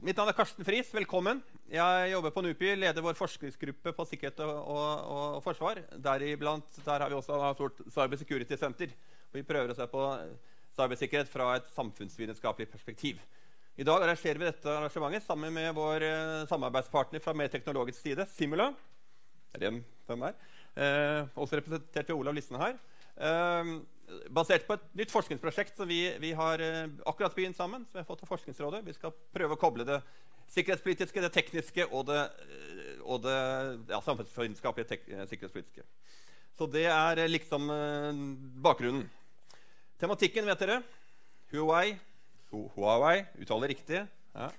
Mitt navn er Karsten Friis. Velkommen. Jeg jobber på NUPI, leder vår forskningsgruppe på sikkerhet og, og, og forsvar. Deriblant, der har vi også et stort Cyber Security Center. Vi prøver å se på cybersikkerhet fra et samfunnsvitenskapelig perspektiv. I dag arrangerer vi dette arrangementet sammen med vår eh, samarbeidspartner fra mer teknologisk side, Simula. Er det den der. Eh, også representert ved Olav Lissen her. Eh, basert på et nytt forskningsprosjekt som vi, vi har eh, akkurat begynt sammen. som Vi har fått av Forskningsrådet. Vi skal prøve å koble det sikkerhetspolitiske, det tekniske og det, eh, og det ja, samfunnsvitenskapelige eh, sikkerhetspolitiske. Så det er liksom bakgrunnen. Tematikken vet dere. Huawei. Huawei. Uttaler riktig. Ja.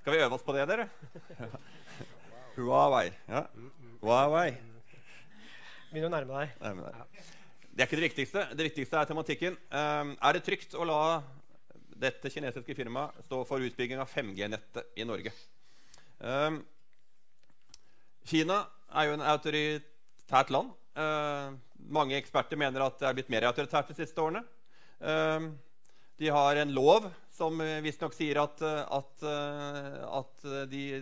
Skal vi øve oss på det, dere? Huawei. Ja. Huawei. Begynner å nærme deg. Nærme men det, er ikke det viktigste. Det viktigste er tematikken. Um, er det trygt å la dette kinesiske firmaet stå for utbygging av 5G-nettet i Norge? Um, Kina er jo en autoritært land. Uh, mange eksperter mener at det er blitt mer autoritært de siste årene. De har en lov som uh, visstnok sier at, uh, at, uh, at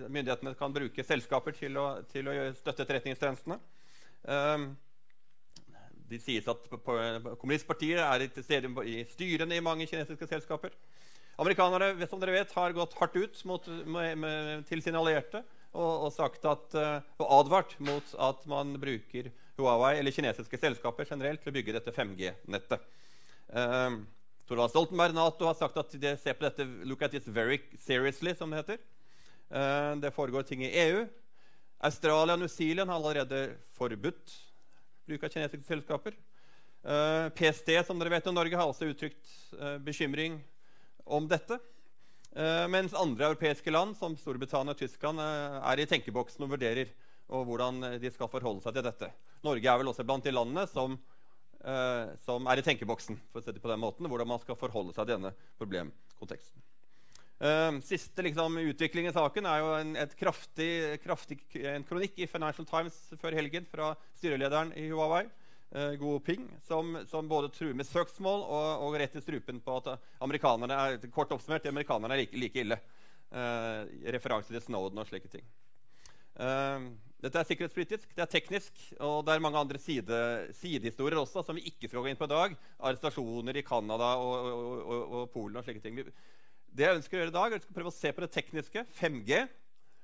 myndighetene kan bruke selskaper til å, til å støtte etterretningstjenestene. Um, det sies at kommunistpartiet er til stede i styrene i mange kinesiske selskaper. Amerikanere som dere vet, har gått hardt ut mot, med, med, til sine allierte og, og, at, eh, og advart mot at man bruker Huawei eller kinesiske selskaper generelt til å bygge dette 5G-nettet. Um, Thorvald Stoltenberg, Nato, har sagt at de ser på dette look at this very seriously, som det heter. Uh, det foregår ting i EU. Australia og New Zealand har allerede forbudt bruk av kinesiske selskaper. Eh, PST som dere vet i Norge, har også uttrykt eh, bekymring om dette. Eh, mens andre europeiske land, som Storbritannia og Tyskland, er i tenkeboksen og vurderer og hvordan de skal forholde seg til dette. Norge er vel også blant de landene som, som er i tenkeboksen for å det på den måten, hvordan man skal forholde seg til denne problemkonteksten. Eh, siste liksom, utvikling i saken er jo en, kraftig, kraftig, en kronikk i Financial Times før helgen fra styrelederen i Huawei, uh, Guo Ping, som, som både truer med søksmål og, og rett i strupen på at amerikanerne er kort oppsummert, amerikanerne er like, like ille. Uh, referanse til Snowden og slike ting. Uh, dette er sikkerhetspolitisk, det er teknisk, og det er mange andre side, sidehistorier også som vi ikke skal gå inn på i dag. Arrestasjoner i Canada og, og, og, og Polen og slike ting. Vi- Det jeg ønsker å gjøre i dag, er skal prøve å se på det tekniske, 5G.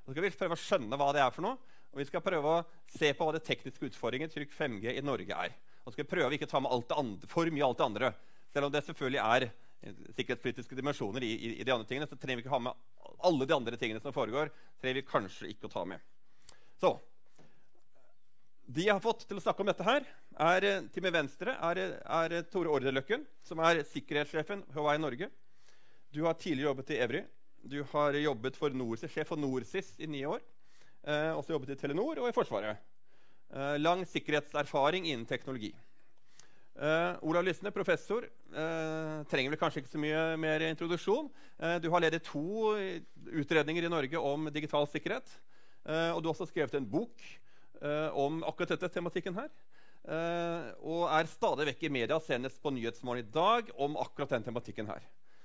Og så skal vi prøve å skjønne hva det er for noe. Og vi skal prøve å se på hva det tekniske utfordringen til 5G i Norge er. Og så skal vi prøve å ikke ta med alt det andre, for mye alt det andre. Selv om det selvfølgelig er eh, sikkerhetspolitiske dimensjoner i, i, i de andre tingene, så trenger vi ikke ha med alle de andre tingene som foregår. trenger vi kanskje ikke å ta med. Så De jeg har fått til å snakke om dette her, er eh, til min venstre er, er Tore Orderløkken, som er sikkerhetssjefen Huawei Norge. Du har tidligere jobbet i Evry. Du har jobbet for Norsis, sjef for Norsis i ni år. Eh, også jobbet i Telenor og i Forsvaret. Eh, lang sikkerhetserfaring innen teknologi. Eh, Olav Lysne, professor. Eh, trenger vel kanskje ikke så mye mer introduksjon. Eh, du har ledet to utredninger i Norge om digital sikkerhet. Eh, og du har også skrevet en bok eh, om akkurat dette tematikken her. Eh, og er stadig vekk i media, senest på Nyhetsmorgen i dag, om akkurat den tematikken her.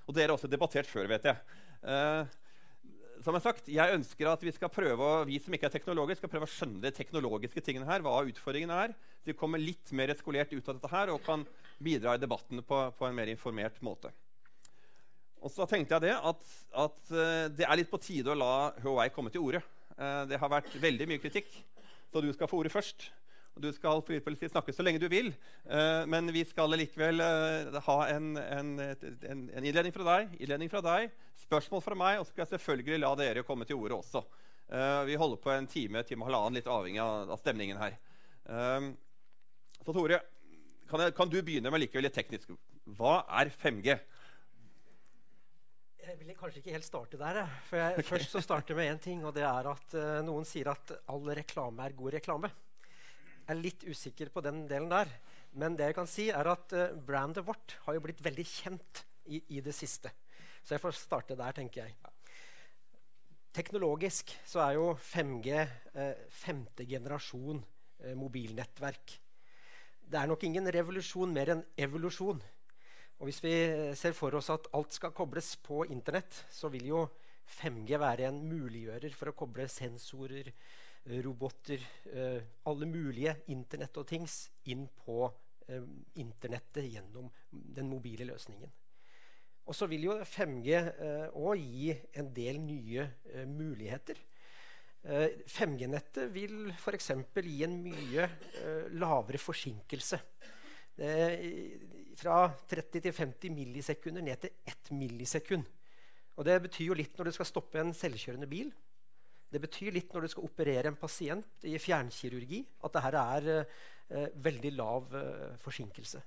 Og dere har også debattert før, vet jeg. Uh, som jeg, sagt, jeg ønsker at vi skal prøve å, vi som ikke er teknologer, skal prøve å skjønne de teknologiske tingene her, hva utfordringene er. Så vi kommer litt mer skolert ut av dette her og kan bidra i debatten på, på en mer informert måte. Og så tenkte jeg det at, at eh, det er litt på tide å la Huawei komme til orde. Eh, det har vært veldig mye kritikk, så du skal få ordet først. Og du skal si snakke så lenge du vil, eh, men vi skal likevel eh, ha en, en, en, en innledning, fra deg, innledning fra deg, spørsmål fra meg, og så skal jeg selvfølgelig la dere komme til ordet også. Eh, vi holder på en time, time og halvannen, litt avhengig av, stemningen her. Så Tore, kan, jeg, kan du begynne med likevel litt teknisk? Hva er 5G? Jeg vil kanskje ikke helt starte der. jeg. For jeg først så starter med én ting, og det er at noen sier at all reklame er god reklame. Er litt usikker på den delen der. Men det jeg kan si er at eh, brandet vårt har jo blitt veldig kjent i, i det siste. Så jeg får starte der, tenker jeg. Teknologisk så er jo 5G eh, femte generasjon eh, mobilnettverk. Det er nok ingen revolusjon mer enn evolusjon. Og hvis vi ser for oss at alt skal kobles på Internett, så vil jo 5G være en muliggjører for å koble sensorer, roboter, eh, alle mulige Internett og tings inn på eh, internettet gjennom den mobile løsningen. Og så vil jo 5G òg eh, gi en del nye muligheter. 5G-nettet eh, vil f.eks. gi en mye lavere forsinkelse. Fra 30 til 50 millisekunder ned til 1 millisekund. Og det betyr jo litt når du skal stoppe en selvkjørende bil. Det betyr litt når du skal operere en pasient i fjernkirurgi, at det her er uh, veldig lav forsinkelse.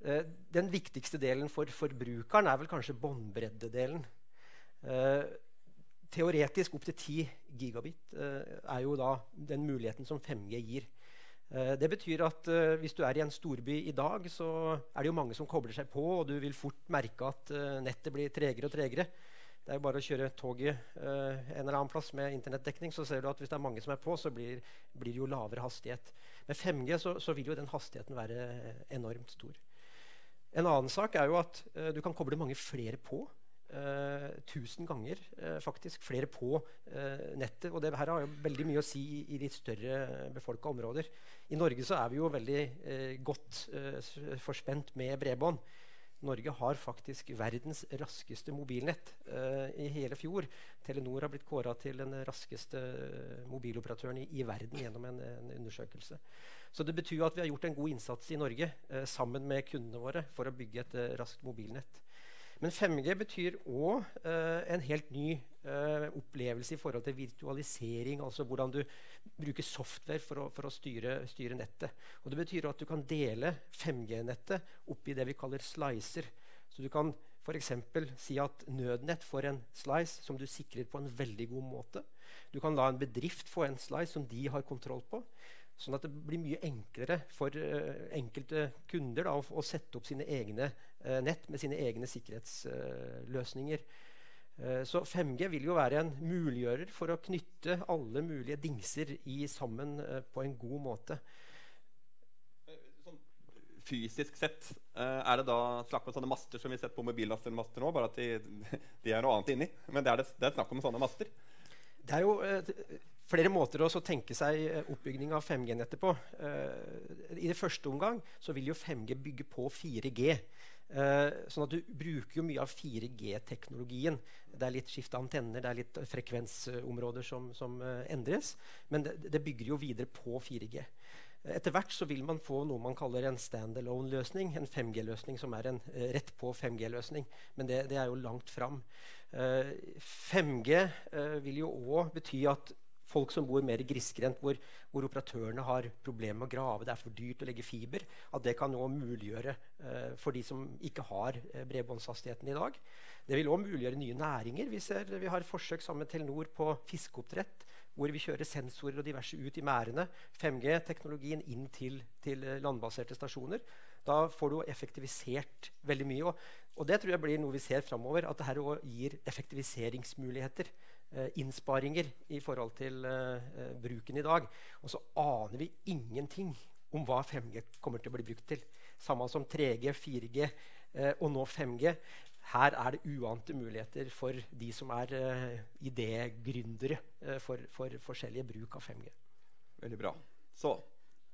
den viktigste delen for forbrukeren er vel kanskje båndbreddedelen. Uh, teoretisk opp til 10 gigabit uh, er jo da den muligheten som 5G gir. Uh, det betyr at uh, hvis du er i en storby i dag, så er det jo mange som kobler seg på, og du vil fort merke at nettet blir tregere og tregere. Det er jo bare å kjøre toget en eller annen plass med internettdekning, så ser du at hvis det er mange som er på, så blir, blir det jo lavere hastighet. Med 5G så, så, vil jo den hastigheten være enormt stor. En annen sak er jo at du kan koble mange flere på. 1000 tusen ganger, uh, faktisk. Flere på uh, nettet. Og det her har jo veldig mye å si i, i de større befolka områder. I Norge så er vi jo veldig godt forspent med bredbånd. Norge har faktisk verdens raskeste mobilnett i hele fjor. Telenor har blitt kåra til den raskeste mobiloperatøren i, i verden gjennom en, en, undersøkelse. Så det betyr at vi har gjort en god innsats i Norge sammen med kundene våre for å bygge et raskt mobilnett. Men 5G betyr òg eh, en helt ny eh, opplevelse i forhold til virtualisering. Altså hvordan du bruker software for å, for å styre, styre, nettet. Og det betyr at du kan dele 5G-nettet opp i det vi kaller slicer. Så du kan f.eks. si at Nødnett får en slice som du sikrer på en veldig god måte. Du kan la en bedrift få en slice som de har kontroll på. Sånn at det blir mye enklere for uh, enkelte kunder da, å, å, sette opp sine egne uh, nett med sine egne sikkerhetsløsninger. Uh, så 5G vil jo være en muliggjører for å knytte alle mulige dingser i sammen på en god måte. Sånn fysisk sett, er det da snakk om sånne master som vi har sett på mobillastermaster nå? Bare at de, de, er noe annet inni. Men det er, det, det er snakk om sånne master? Det er jo flere måter å tenke seg eh, oppbygging av 5G-nettet på. Uh, I det første omgang så vil jo 5G bygge på 4G. Uh, eh, sånn at Du bruker jo mye av 4G-teknologien. Det er litt skift antenner, det er litt frekvensområder som, som uh, endres. Men det, det, bygger jo videre på 4G. Etter hvert så vil man få noe man kaller en standalone-løsning. En 5G-løsning som er en rett på 5G-løsning. Men det, det, er jo langt fram. 5G vil jo òg bety at folk som bor mer grisgrendt, hvor, hvor, operatørene har problemer med å grave, det er for dyrt å legge fiber, at det kan nå muliggjøre eh, for de som ikke har eh, bredbåndshastigheten i dag. Det vil òg muliggjøre nye næringer. Vi, ser, vi har forsøk sammen med Telenor på fiskeoppdrett, hvor vi kjører sensorer og diverse ut i merdene. 5G-teknologien inn til, til, landbaserte stasjoner. Da får du effektivisert veldig mye. Og, og det tror jeg blir noe vi ser framover, at dette gir effektiviseringsmuligheter. Eh, innsparinger i forhold til eh, eh, bruken i dag. Og så aner vi ingenting om hva 5G kommer til å bli brukt til. Samme som 3G, 4G og nå 5G. Her er det uante muligheter for de som er uh, idégründere for, for, forskjellige bruk av 5G. Veldig bra. Så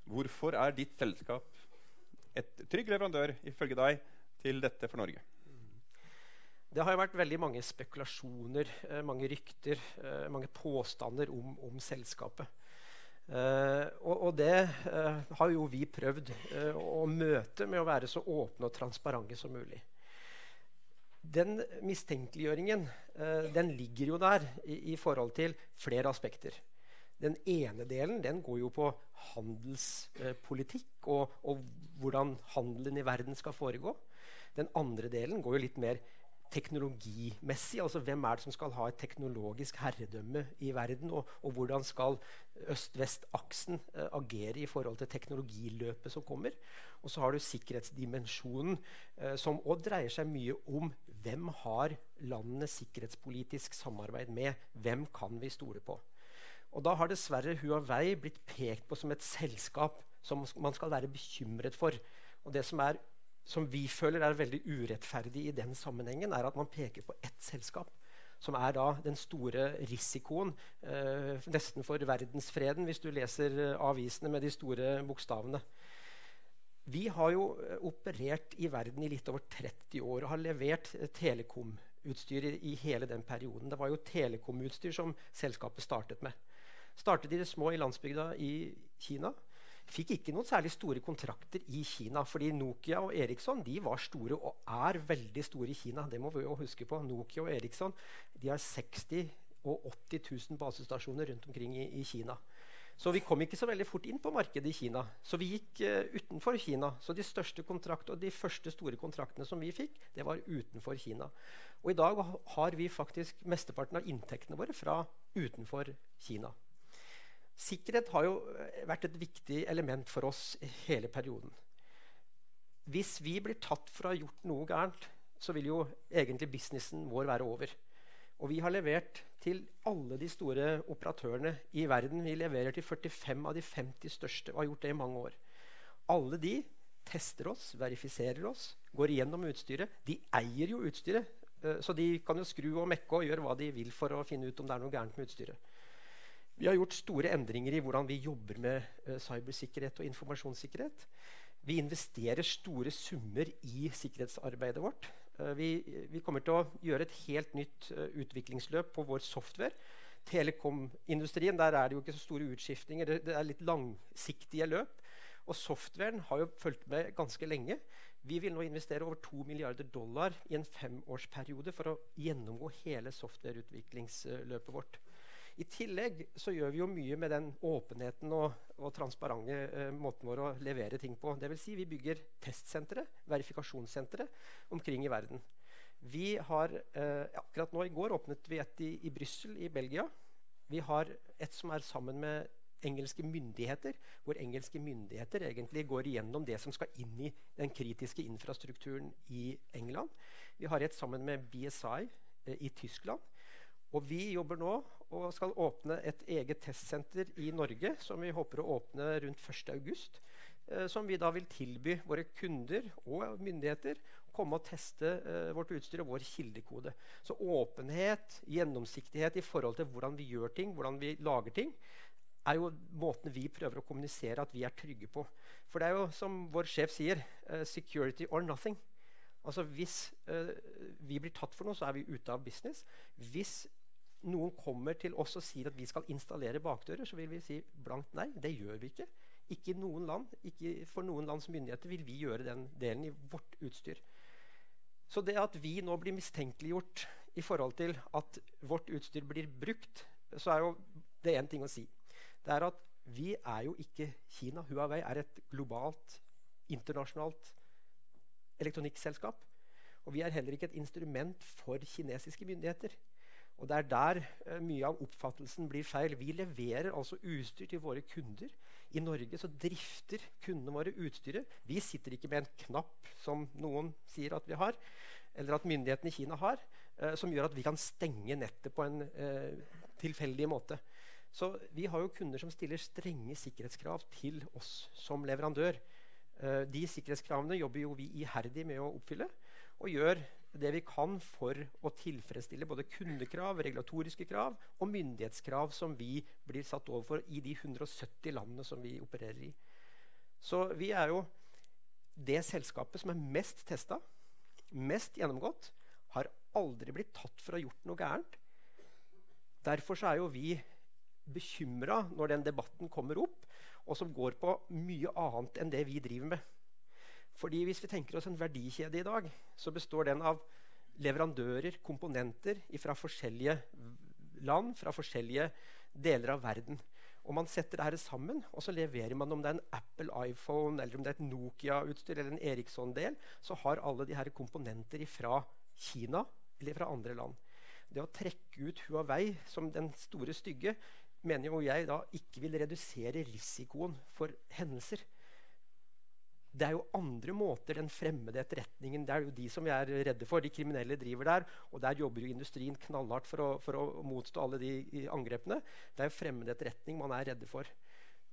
hvorfor er ditt selskap et trygg leverandør ifølge deg til dette for Norge? Det har jo vært veldig mange spekulasjoner, eh, mange rykter, eh, mange påstander om, om selskapet. Uh, og, og, det har jo vi prøvd å møte med å være så åpne og transparente som mulig. Den mistenkeliggjøringen den ligger jo der i, i, forhold til flere aspekter. Den ene delen den går jo på handelspolitikk og, og hvordan handelen i verden skal foregå. Den andre delen går jo litt mer teknologimessig. altså Hvem er det som skal ha et teknologisk herredømme i verden? Og, og hvordan skal øst-vest-aksen eh, agere i forhold til teknologiløpet som kommer? Og så har du sikkerhetsdimensjonen, eh, som òg dreier seg mye om hvem har landene sikkerhetspolitisk samarbeid med? Hvem kan vi stole på? Og da har dessverre Huawei blitt pekt på som et selskap som man skal være bekymret for. Og det som er som vi føler er veldig urettferdig i den sammenhengen, er at man peker på ett selskap som er da den store risikoen eh, nesten for verdensfreden, hvis du leser eh, avisene med de store bokstavene. Vi har jo eh, operert i verden i litt over 30 år og har levert eh, telekomutstyr i, i hele den perioden. Det var jo telekomutstyr som selskapet startet med. Startet i det små i landsbygda i Kina. Fikk ikke noen særlig store kontrakter i Kina. fordi Nokia og Eriksson de var store og er veldig store i Kina. Det må vi jo huske på. Nokia og Eriksson de har 60 og 80 000 basestasjoner rundt omkring i, i Kina. Så vi kom ikke så veldig fort inn på markedet i Kina. Så vi gikk uh, utenfor Kina. Så de største kontrakt og de første store kontraktene som vi fikk, det var utenfor Kina. Og i dag har vi faktisk mesteparten av inntektene våre fra utenfor Kina. Sikkerhet har jo eh, vært et viktig element for oss hele perioden. Hvis vi blir tatt for å ha gjort noe gærent, så vil jo egentlig businessen vår være over. Og vi har levert til alle de store operatørene i verden. Vi leverer til 45 av de 50 største og har gjort det i mange år. Alle de tester oss, verifiserer oss, går igjennom utstyret. De eier jo utstyret, eh, så de kan jo skru og mekke og gjøre hva de vil for å finne ut om det er noe gærent med utstyret. Vi har gjort store endringer i hvordan vi jobber med uh, cybersikkerhet og informasjonssikkerhet. Vi investerer store summer i sikkerhetsarbeidet vårt. Uh, vi, vi, kommer til å gjøre et helt nytt uh, utviklingsløp på vår software. Telekomindustrien der er det jo ikke så store utskiftninger. Det er litt langsiktige løp. Og softwaren har jo fulgt med ganske lenge. Vi vil nå investere over 2 milliarder dollar i en femårsperiode for å gjennomgå hele softwareutviklingsløpet vårt. I tillegg så gjør vi jo mye med den åpenheten og, og transparente eh, måten vår å levere ting på. Det vil si, vi bygger testsentre, verifikasjonssentre, omkring i verden. Vi har, eh, akkurat nå I går åpnet vi et i, i Brussel i Belgia. Vi har et som er sammen med engelske myndigheter, hvor engelske myndigheter egentlig går igjennom det som skal inn i den kritiske infrastrukturen i England. Vi har et sammen med BSI eh, i Tyskland. Og vi jobber nå og skal åpne et eget testsenter i Norge som vi håper å åpne rundt 1.8. Eh, som vi da vil tilby våre kunder og myndigheter komme og teste eh, vårt utstyr og vår kildekode. Så åpenhet, gjennomsiktighet i forhold til hvordan vi gjør ting, hvordan vi lager ting, er jo måten vi prøver å kommunisere at vi er trygge på. For det er jo som vår sjef sier, uh, 'security or nothing'. Altså Hvis uh, vi blir tatt for noe, så er vi ute av business. Hvis noen kommer til oss og sier at vi skal installere bakdører, så vil vi si blankt nei. Det gjør vi ikke. Ikke noen land, ikke for noen lands myndigheter vil vi gjøre den delen i vårt utstyr. Så det at vi nå blir mistenkeliggjort i forhold til at vårt utstyr blir brukt, så er jo det én ting å si. Det er at vi er jo ikke Kina. Huawei er et globalt, internasjonalt elektronikkselskap. Og vi er heller ikke et instrument for kinesiske myndigheter. Og Det er der uh, mye av oppfattelsen blir feil. Vi leverer altså utstyr til våre kunder. I Norge så drifter kundene våre utstyret. Vi sitter ikke med en knapp som noen sier at vi har, eller at myndighetene i Kina har, uh, som gjør at vi kan stenge nettet på en uh, tilfeldig måte. Så vi har jo kunder som stiller strenge sikkerhetskrav til oss som leverandør. de sikkerhetskravene jobber jo vi iherdig med å oppfylle og gjør det vi kan for å tilfredsstille både kundekrav, regulatoriske krav og myndighetskrav som vi blir satt overfor i de 170 landene som vi opererer i. Så vi er jo det selskapet som er mest testa, mest gjennomgått, har aldri blitt tatt for å ha gjort noe gærent. Derfor er jo vi bekymra når den debatten kommer opp, og som går på mye annet enn det vi driver med. Fordi Hvis vi tenker oss en verdikjede i dag, så består den av leverandører, komponenter fra forskjellige land, fra forskjellige deler av verden. Og Man setter dette sammen, og så leverer man om det er en Apple iPhone, eller om det er et Nokia-utstyr eller en Eriksson-del, så har alle de her komponenter fra Kina eller fra andre land. Det å trekke ut Huawei som den store stygge mener jo jeg da ikke vil redusere risikoen for hendelser. Det er jo andre måter den fremmede etterretningen Det er jo de som vi er redde for. De kriminelle driver der. Og der jobber jo industrien knallhardt for å, for å motstå alle de angrepene. Det er jo fremmed etterretning man er redde for.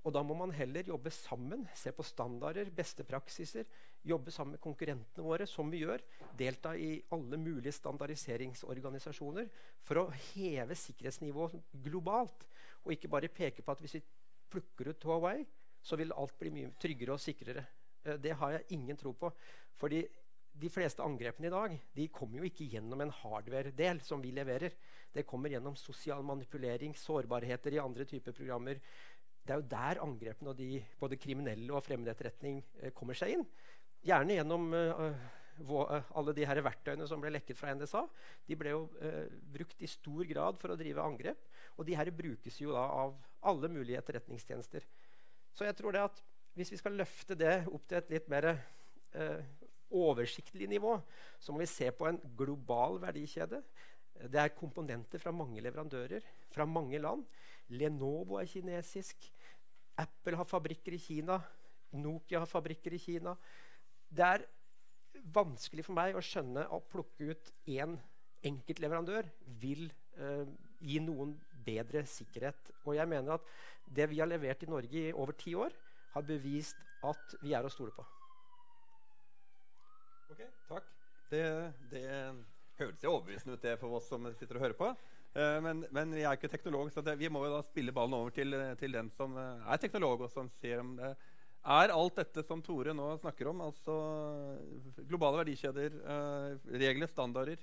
Og da må man heller jobbe sammen, se på standarder, beste praksiser. Jobbe sammen med konkurrentene våre, som vi gjør. Delta i alle mulige standardiseringsorganisasjoner for å heve sikkerhetsnivået globalt. Og ikke bare peke på at hvis vi plukker ut Huawei, så vil alt bli mye tryggere og sikrere. Eh, det har jeg ingen tro på. Fordi de fleste angrepene i dag de kommer jo ikke gjennom en hardware-del som vi leverer. Det kommer gjennom sosial manipulering, sårbarheter i andre typer programmer. Det er jo der angrepene og de både kriminelle og fremmed etterretning eh, kommer seg inn. Gjerne gjennom uh, alle de her verktøyene som ble lekket fra NSA. De ble jo uh, brukt i stor grad for å drive angrep. Og de her brukes jo da av alle mulige etterretningstjenester. Så jeg tror det at hvis vi skal løfte det opp til et litt mer eh, oversiktlig nivå, så må vi se på en global verdikjede. Det er komponenter fra mange leverandører fra mange land. Lenovo er kinesisk. Apple har fabrikker i Kina. Nokia har fabrikker i Kina. Det er vanskelig for meg å skjønne å plukke ut én enkeltleverandør vil eh, gi noen bedre sikkerhet. Og jeg mener at det vi har levert i Norge i over ti år, har bevist at vi er å stole på. Ok, takk. Det, det høres jo overbevisende ut det for oss som sitter og hører på. Uh, men, men, vi er ikke teknolog, så det, vi må jo da spille ballen over til, til den som uh, er teknolog, og som sier om det. Er alt dette som Tore nå snakker om, altså globale verdikjeder, uh, regler, standarder?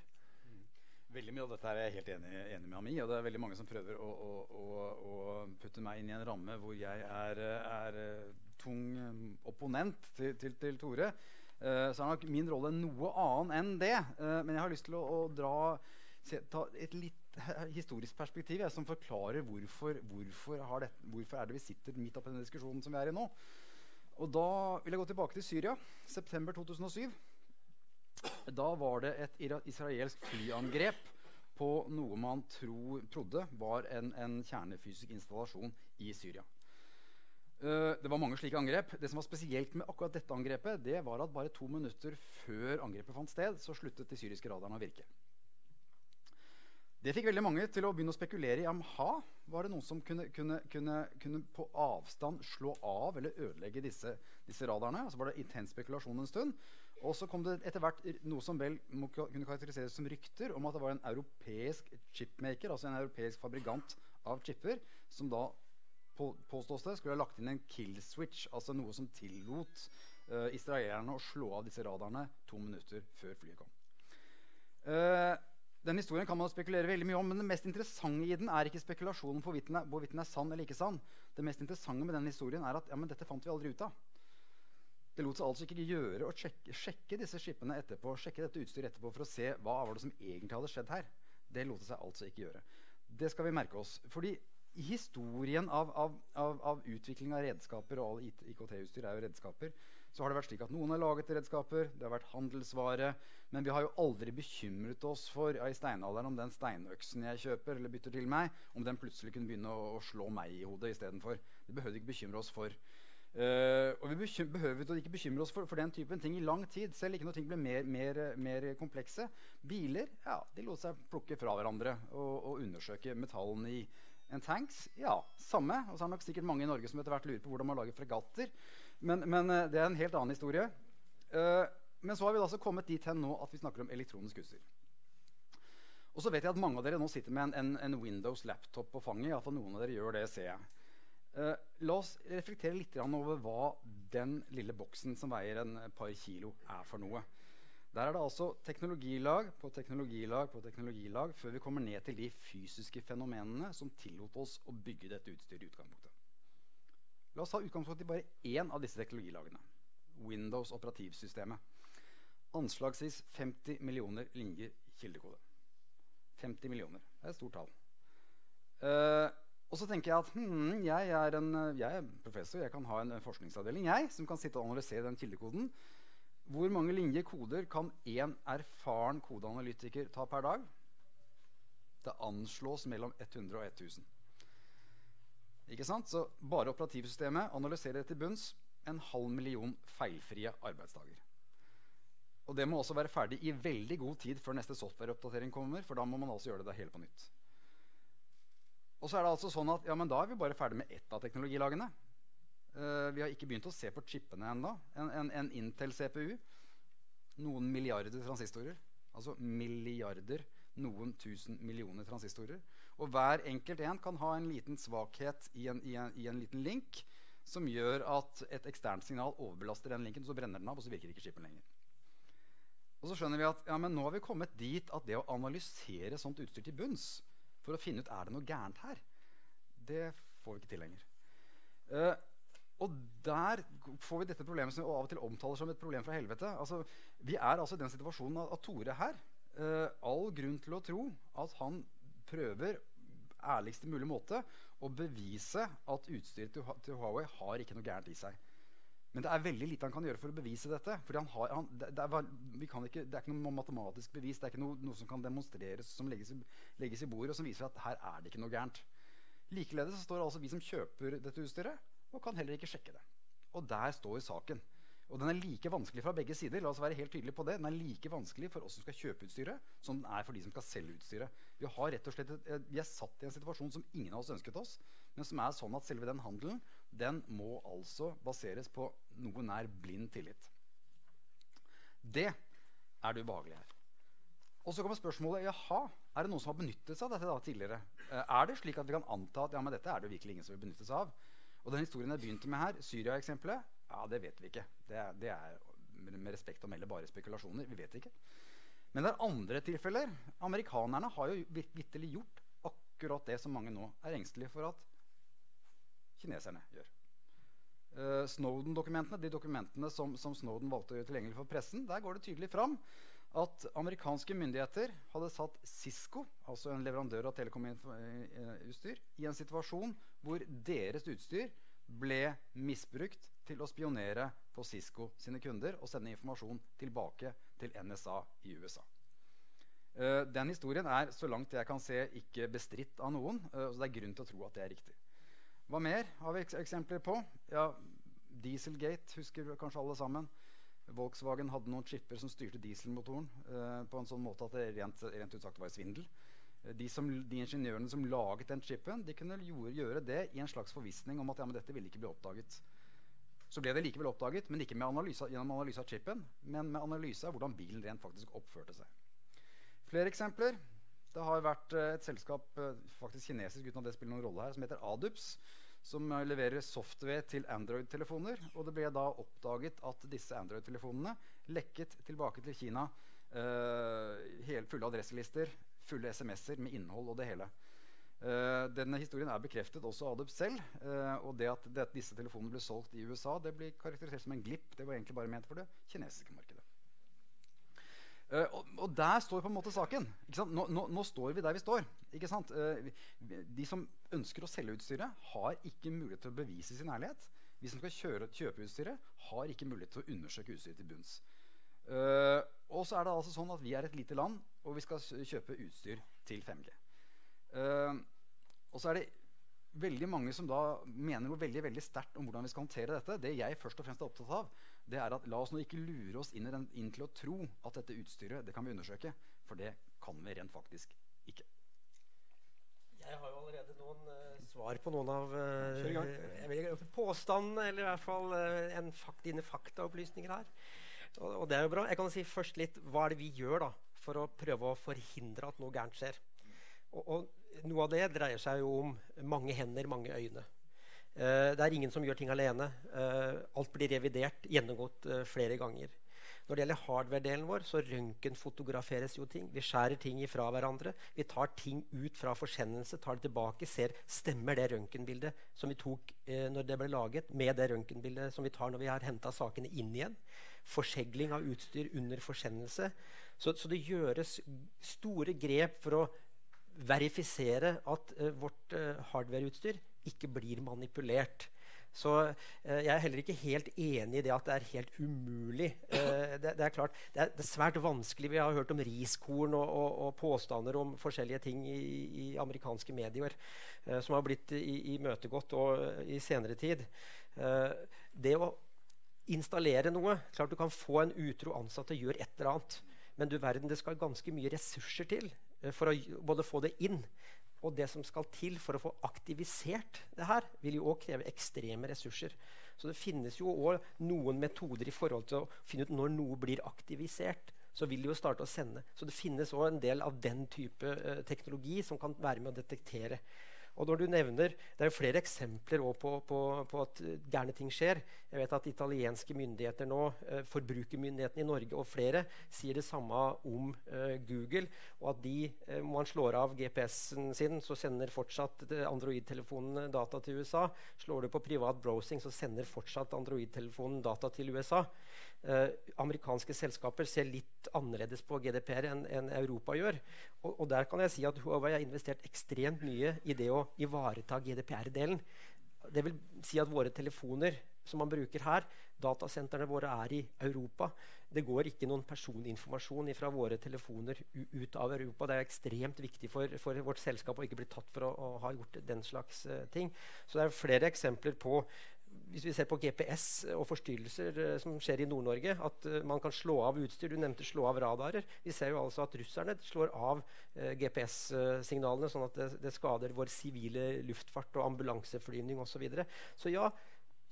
Veldig mye av dette er jeg helt enig, enig, med ham i. Og det er veldig mange som prøver å, å, å, å putte meg inn i en ramme hvor jeg er, er tung opponent til, til, til Tore. Uh, så er nok min rolle noe annen enn det. Uh, men jeg har lyst til å, å dra, se, ta et litt historisk perspektiv jeg, som forklarer hvorfor, hvorfor, det, hvorfor, er det vi sitter midt oppi den diskusjonen som vi er i nå. Og Da vil jeg gå tilbake til Syria. September 2007. Da var det et israelsk flyangrep på noe man tro, trodde var en, en kjernefysisk installasjon i Syria. Uh, det var mange slike angrep. Det som var spesielt med akkurat dette angrepet, det var at bare to minutter før angrepet fant sted, så sluttet de syriske radarene å virke. Det fikk veldig mange til å begynne å spekulere i om ha, var det noen som kunne, kunne, kunne, kunne, på avstand slå av eller ødelegge disse, disse radarene. Så var det intens spekulasjon en stund. Og så kom det etter hvert noe som vel kunne karakteriseres som rykter om at det var en europeisk chipmaker, altså en europeisk fabrikant av chipper, som da på, påstås det, skulle ha lagt inn en kill switch, altså noe som tillot uh, israelerne å slå av disse radarene to minutter før flyet kom. Uh, den historien kan man spekulere veldig mye om, men det mest interessante i den er ikke spekulasjonen på hvorvidt den er, sann eller ikke sann. Det mest interessante med den historien er at ja, dette fant vi aldri ut av. Det lot seg altså ikke gjøre å sjekke, sjekke disse skipene etterpå, sjekke dette utstyret etterpå for å se hva var det som egentlig hadde skjedd her. Det lot seg altså ikke gjøre. Det skal vi merke oss. Fordi i historien av, av, av, av, utvikling av redskaper, og all IKT-utstyr er jo redskaper, så har det vært slik at noen har laget redskaper, det har vært handelsvare, men vi har jo aldri bekymret oss for ja, i steinalderen om den steinøksen jeg kjøper eller bytter til meg, om den plutselig kunne begynne å, å slå meg i hodet istedenfor. Det behøvde ikke bekymre oss for. Uh, og vi behøver ikke bekymre oss for, for, den typen ting i lang tid. Selv ikke når ting ble mer, mer, mer komplekse. Biler ja, de lot seg plukke fra hverandre og, og undersøke metallene i en tanks? Ja, samme. Og så er det nok sikkert mange i Norge som etter hvert lurer på hvordan man lager fregatter. Men, men uh, det er en helt annen historie. Uh, men så har vi altså kommet dit hen nå at vi snakker om elektronisk utstyr. Og så vet jeg at mange av dere nå sitter med en, en, en Windows laptop på fanget. Iallfall noen av dere gjør det, ser jeg. Uh, la oss reflektere litt over hva den lille boksen som veier en par kilo, er for noe. Der er det altså teknologilag på teknologilag på teknologilag før vi kommer ned til de fysiske fenomenene som tillot oss å bygge dette utstyret i utgangspunktet. La oss ha utgangspunkt i bare én av disse teknologilagene. Windows operativsystemet. Anslagsvis 50 millioner linjer kildekode. 50 millioner. Det er et stort tall. Uh, og så tenker jeg at hmm, jeg, er en, jeg, er professor, jeg kan ha en forskningsavdeling jeg, som kan sitte og analysere den kildekoden. Hvor mange linjer koder kan én erfaren kodeanalytiker ta per dag? Det anslås mellom 100 og 1000. Ikke sant? Så bare operativsystemet analyserer til bunns en halv million feilfrie arbeidsdager. Og det må også være ferdig i veldig god tid før neste softwareoppdatering kommer. for da må man altså gjøre det hele på nytt. Og så er det altså sånn at ja, men da er vi bare ferdig med ett av teknologilagene. Uh, vi har ikke begynt å se på chipene ennå. En, en, en Intel-CPU. Noen milliarder transistorer. Altså milliarder. Noen tusen millioner transistorer. Og hver enkelt en kan ha en liten svakhet i en, i en, i en liten link som gjør at et eksternt signal overbelaster den linken, så brenner den av, og så virker ikke chipen lenger. Og så skjønner vi at ja, nå har vi kommet dit at det å analysere sånt utstyr til bunns for å finne ut er det noe gærent her, det får vi ikke til lenger. Uh, og der får vi dette problemet som vi av og til omtaler som et problem fra helvete. Altså, vi er altså i den situasjonen at Tore her uh, All grunn til å tro at han prøver ærligste mulig måte å bevise at utstyret til, til Huawei har ikke noe gærent i seg. Men det er veldig lite han kan gjøre for å bevise dette. Han har, han, det, det, er, ikke, det, er, ikke noe matematisk bevis. Det er ikke noe, noe som kan demonstreres, som legges, legges, i bordet, og som viser at her er det ikke noe gærent. Likeledes står altså vi som kjøper dette utstyret, og kan heller ikke sjekke det. Og der står saken. Og den er like vanskelig fra begge sider. La oss være helt tydelige på det. Den er like vanskelig for oss som skal kjøpe utstyret, som den er for de som skal selge utstyret. Vi, har rett og slett vi er satt i en situasjon som ingen av oss ønsket oss, men som er sånn at selve den handelen den må altså baseres på noe nær blind tillit. Det er det ubehagelige her. Og så kommer spørsmålet jaha, er det noen som har benyttet seg av dette da tidligere. Eh, er det slik at vi kan anta at ja, men dette er det virkelig ingen som vil benytte seg av? Og den historien jeg begynte med her, Syria-eksempelet, ja, det vet vi ikke. Det det er med respekt å melde bare spekulasjoner. Vi vet ikke. Men det er andre tilfeller. Amerikanerne har jo vitterlig gjort akkurat det som mange nå er engstelige for at kineserne gjør. Uh, Snowden-dokumentene, de dokumentene som, som, Snowden valgte å gjøre tilgjengelig for pressen, der går det tydelig fram at amerikanske myndigheter hadde satt Cisco, altså en leverandør av telekomutstyr, i en situasjon hvor deres utstyr ble misbrukt til å spionere på Cisco sine kunder og sende informasjon tilbake til NSA i USA. Uh, den historien er så langt jeg kan se, ikke bestridt av noen. Uh, så det er grunn til å tro at det er riktig. Hva mer har vi eksempler på? Ja, Dieselgate husker kanskje alle sammen. Volkswagen hadde noen chipper som styrte dieselmotoren eh, på en sånn måte at det rent, rent ut sagt var svindel. De, som, de, ingeniørene som laget den chipen, de kunne gjøre, gjøre det i en slags forvissning om at ja, dette ville ikke bli oppdaget. Så ble det likevel oppdaget, men ikke analyse, gjennom analyse av chipen, men med analyse av hvordan bilen rent faktisk oppførte seg. Flere eksempler. Det har vært uh, et selskap, uh, faktisk kinesisk uten at det spiller noen rolle her, som heter Adups, som uh, leverer software til Android-telefoner. Og det ble da oppdaget at disse Android-telefonene lekket tilbake til Kina Uh, fulle adresselister, fulle SMS-er med innhold og det hele. Uh, denne historien er bekreftet også av Adup selv. Uh, og det at, det at, disse telefonene ble solgt i USA, det blir karakterisert som en glipp. Det var egentlig bare ment for det kinesiske markedet. Uh, og, og, der står på en måte saken. Nå, nå, nå, står vi der vi står. de som ønsker å selge utstyret, har ikke mulighet til å bevise sin ærlighet. Vi som skal kjøre, kjøpe utstyret, har ikke mulighet til å undersøke utstyret til bunns. og så er det altså sånn at vi er et lite land, og vi skal kjøpe utstyr til 5G. Uh, og så er det veldig mange som da mener noe veldig veldig sterkt om hvordan vi skal håndtere dette. Det jeg først og fremst er opptatt av, det er at la oss nå ikke lure oss inn, den, inn til å tro at dette utstyret det kan vi undersøke. For det kan vi rent faktisk ikke. Jeg har jo allerede noen uh, svar på noen av uh, påstandene, eller i hvert fall uh, en fakt, dine faktaopplysninger her. Og, og, det er jo bra. Jeg kan si først litt hva er det vi gjør da, for å prøve å forhindre at noe gærent skjer. Og, og noe av det dreier seg jo om mange hender, mange øyne. Uh, det er ingen som gjør ting alene. Uh, alt blir revidert, gjennomgått uh, flere ganger. Når det gjelder hardware-delen vår, så røntgenfotograferes jo ting. Vi skjærer ting ifra hverandre. Vi tar ting ut fra forsendelse, tar det tilbake, ser stemmer det røntgenbildet som vi tok når det ble laget, med det røntgenbildet som vi tar når vi har henta sakene inn igjen. Forsegling av utstyr under forsendelse. Så, så det gjøres store grep for å verifisere at eh, vårt uh, hardwareutstyr ikke blir manipulert. Så uh, jeg er heller ikke helt enig i det at det er helt umulig. Det, det, er klart, det er, svært vanskelig. Vi har hørt om riskorn og, og, og påstander om forskjellige ting i, i amerikanske medier som har blitt imøtegått i senere tid. det å installere noe Klart du kan få en utro ansatt til å gjøre et eller annet. Men du verden, det skal ganske mye ressurser til Eh, for å både få det inn Og det som skal til for å få aktivisert det her, vil jo òg kreve ekstreme ressurser. Så det finnes jo òg noen metoder i forhold til å finne ut når noe blir aktivisert. Så vil de jo starte å sende. Så det finnes òg en del av den type eh, teknologi som kan være med å detektere. Og når du nevner, Det er jo flere eksempler på, på, på, at gærne ting skjer. Jeg vet at Italienske myndigheter nå, eh, forbrukermyndighetene i Norge og flere sier det samme om eh, Google. Og at de, eh, om man slår av GPS-en sin, så sender fortsatt Android-telefonen data til USA. Slår du på privat browsing, så sender fortsatt Android-telefonen data til USA. Eh, amerikanske selskaper ser litt annerledes på GDPR enn en Europa gjør. Og, og, der kan jeg si at Huawei har investert ekstremt mye i det å ivareta GDPR-delen. Det vil si at våre telefoner som man bruker her, datasentrene våre er i Europa. Det går ikke noen personinformasjon fra våre telefoner ut av Europa. Det er ekstremt viktig for, for vårt selskap å ikke bli tatt for å, å ha gjort den slags uh, ting. Så det er flere eksempler på hvis vi ser på GPS og forstyrrelser uh, som skjer i Nord-Norge, at uh, man kan slå av utstyr. Du nevnte slå av radarer. Vi ser jo altså at russerne slår av GPS-signalene, sånn at det, det, skader vår sivile luftfart og ambulanseflyvning osv. Så, videre. så ja,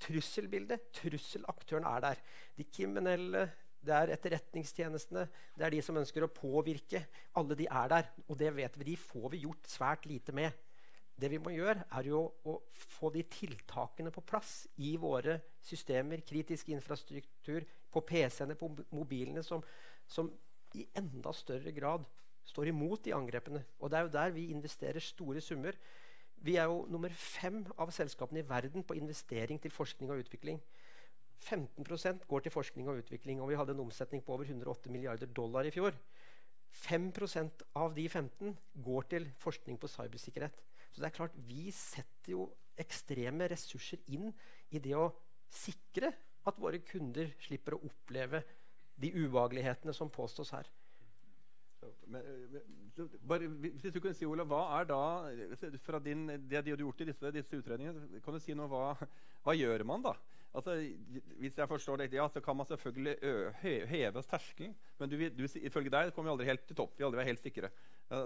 trusselbildet, trusselaktøren er der. De kriminelle, det er etterretningstjenestene, det er de som ønsker å påvirke. Alle de er der. Og det vet vi, de får vi gjort svært lite med. Det vi må gjøre, er jo å få de tiltakene på plass i våre systemer, kritisk infrastruktur, på PC-ene, på mobilene, som, som, i enda større grad står imot de angrepene. Og det er jo der vi investerer store summer. Vi er jo nummer fem av selskapene i verden på investering til forskning og utvikling. 15% går til forskning og utvikling, og vi hadde en omsetning på over 108 milliarder dollar i fjor. 5% av de 15 går til forskning på cybersikkerhet. Så det er klart, vi setter jo ekstreme ressurser inn i det å sikre at våre kunder slipper å oppleve de ubehagelighetene som påstås her. Men, bare, hvis du kunne si, Ola, Hva er da, fra din, det de har gjort i disse, disse utredningene, kan du si noe, hva, hva gjør man da? Altså, hvis jeg forstår det, ja, så kan man selvfølgelig heve terskelen. Men du, du, ifølge deg kommer vi aldri helt til topp. Vi aldri være helt sikre.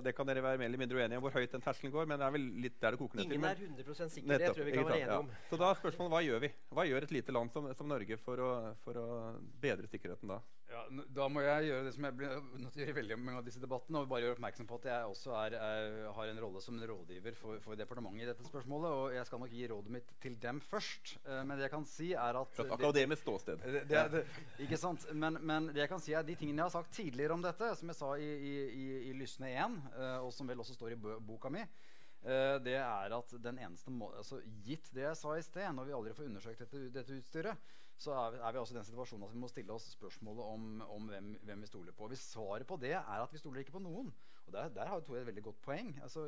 Det kan dere være mer eller mindre uenige om hvor høyt den terskelen går. men det er vel litt der det koker ned til. Ingen er 100% sikre. Det tror jeg vi kan være enige om. Så da er spørsmålet hva gjør vi? Hva gjør et lite land som, som Norge for å, for å, bedre sikkerheten da? Ja, da må jeg gjøre det som jeg blir nødt til å gjøre veldig mange av disse debattene. og bare gjøre oppmerksom på at jeg også er, er, har en rolle som rådgiver for, for, departementet i dette spørsmålet. Og jeg skal nok gi rådet mitt til dem først. Uh, men det jeg kan si er at Fra et akademisk ståsted. Det, det, det, ikke sant? Men, men, det jeg kan si er de tingene jeg har sagt tidligere om dette, som jeg sa i, i, i, i Lysne 1, uh, eh, og som vel også står i boka mi, det er at den eneste må, altså, Gitt det jeg sa i sted, når vi aldri får undersøkt dette, dette utstyret, så er vi, er vi, også i den situasjonen at vi må stille oss spørsmålet om, om hvem, hvem, vi stoler på. Hvis svaret på det er at vi stoler ikke på noen, og der, der har Tore et veldig godt poeng altså,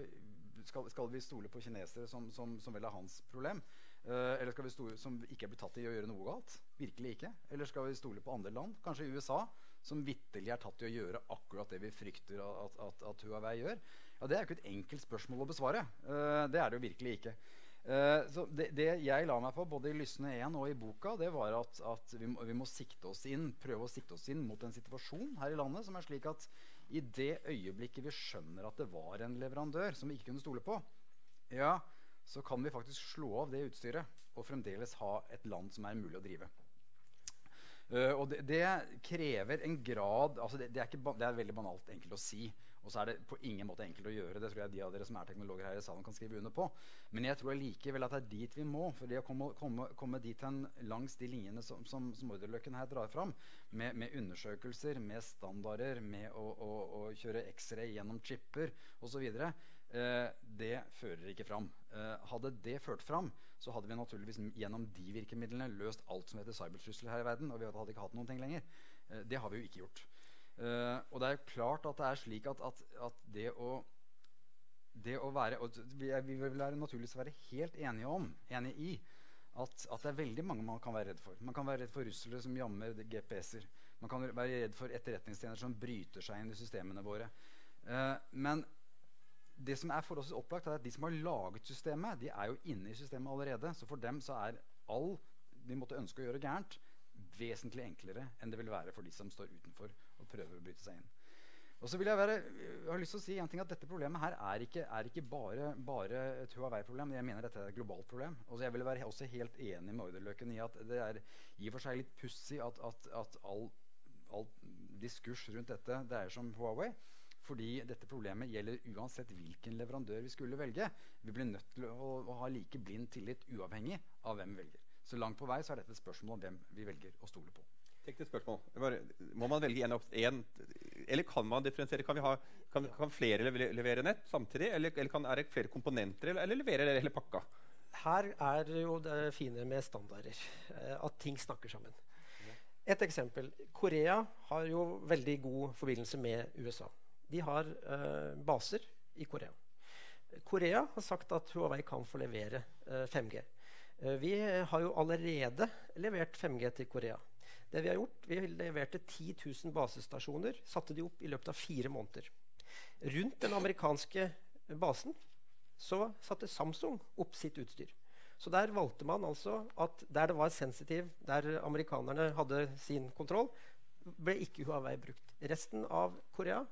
skal, skal, vi stole på kinesere som, som, som vel er hans problem? Uh, eller skal vi stole, som ikke er blitt tatt i å gjøre noe galt? Virkelig ikke. Eller skal vi stole på andre land, kanskje USA, som vitterlig er tatt i å gjøre akkurat det vi frykter at, at, at Huawei gjør? Ja, Det er jo ikke et enkelt spørsmål å besvare. Uh, det er det jo virkelig ikke. Uh, så det, det, jeg la meg på både i Lysne 1 og i boka, det var at, at vi, må, vi, må, sikte oss inn, prøve å sikte oss inn mot en situasjon her i landet som er slik at i det øyeblikket vi skjønner at det var en leverandør som vi ikke kunne stole på, ja, så kan vi faktisk slå av det utstyret og fremdeles ha et land som er mulig å drive. Uh, og det, det, krever en grad altså det, det, er ikke, det, er veldig banalt enkelt å si. Og så er det på ingen måte enkelt å gjøre. Det tror jeg de av dere som er teknologer her i salen kan skrive under på. Men jeg tror likevel at det er dit vi må. For det å komme, komme, komme dit hen langs de linjene som, som, som Orderløkken her drar fram, med, med, undersøkelser, med standarder, med å, å, å kjøre X-ray gjennom chipper osv., eh, det fører ikke fram. Eh, hadde det ført fram, så hadde vi naturligvis gjennom de virkemidlene løst alt som heter cybertrusler her i verden. Og vi hadde ikke hatt noen ting lenger. Eh, det har vi jo ikke gjort. Uh, og det er jo klart at det er slik at, at, at det å det å være og vi, vi, vil være naturligvis være helt enige om enige i at, at, det er veldig mange man kan være redd for. Man kan være redd for russere som jammer GPS-er. Man kan være redd for etterretningstjenester som bryter seg inn i systemene våre. Uh, men det som er forholdsvis opplagt, er at de som har laget systemet, de er jo inne i systemet allerede. Så for dem så er all de måtte ønske å gjøre gærent, vesentlig enklere enn det vil være for de som står utenfor og prøver å bryte seg inn. Og så vil jeg, være, jeg har lyst til å si en ting at Dette problemet her er ikke, er ikke bare, bare, et Huawei-problem. Jeg mener dette er et globalt problem. Og jeg vil være også helt enig med Orderløken i at det er i og for seg litt pussig at, at, at all, all, diskurs rundt dette dreier seg om Huawei. Fordi dette problemet gjelder uansett hvilken leverandør vi skulle velge. Vi blir nødt til å, å ha like blind tillit uavhengig av hvem vi velger. Så langt på vei så er dette et spørsmål om hvem vi velger å stole på. Teknisk spørsmål. Bare, må man velge en, eller kan man differensiere? Kan, ha, kan, kan flere levere nett samtidig? Eller, eller kan, er det flere komponenter, eller, eller leverer dere hele pakka? Her er jo det fine med standarder. Eh, at ting snakker sammen. Et eksempel. Korea har jo veldig god forbindelse med USA. De har uh, baser i Korea. Korea har sagt at Huawei kan få levere uh, 5G. Uh, vi har jo allerede levert 5G til Korea. Det Vi har gjort, vi leverte 10 000 basestasjoner, satte de opp i løpet av fire måneder. Rundt den amerikanske basen så satte Samsung opp sitt utstyr. Så der valgte man altså at der det var sensitiv, der amerikanerne hadde sin kontroll, ble ikke Huawei brukt. Resten av Korea,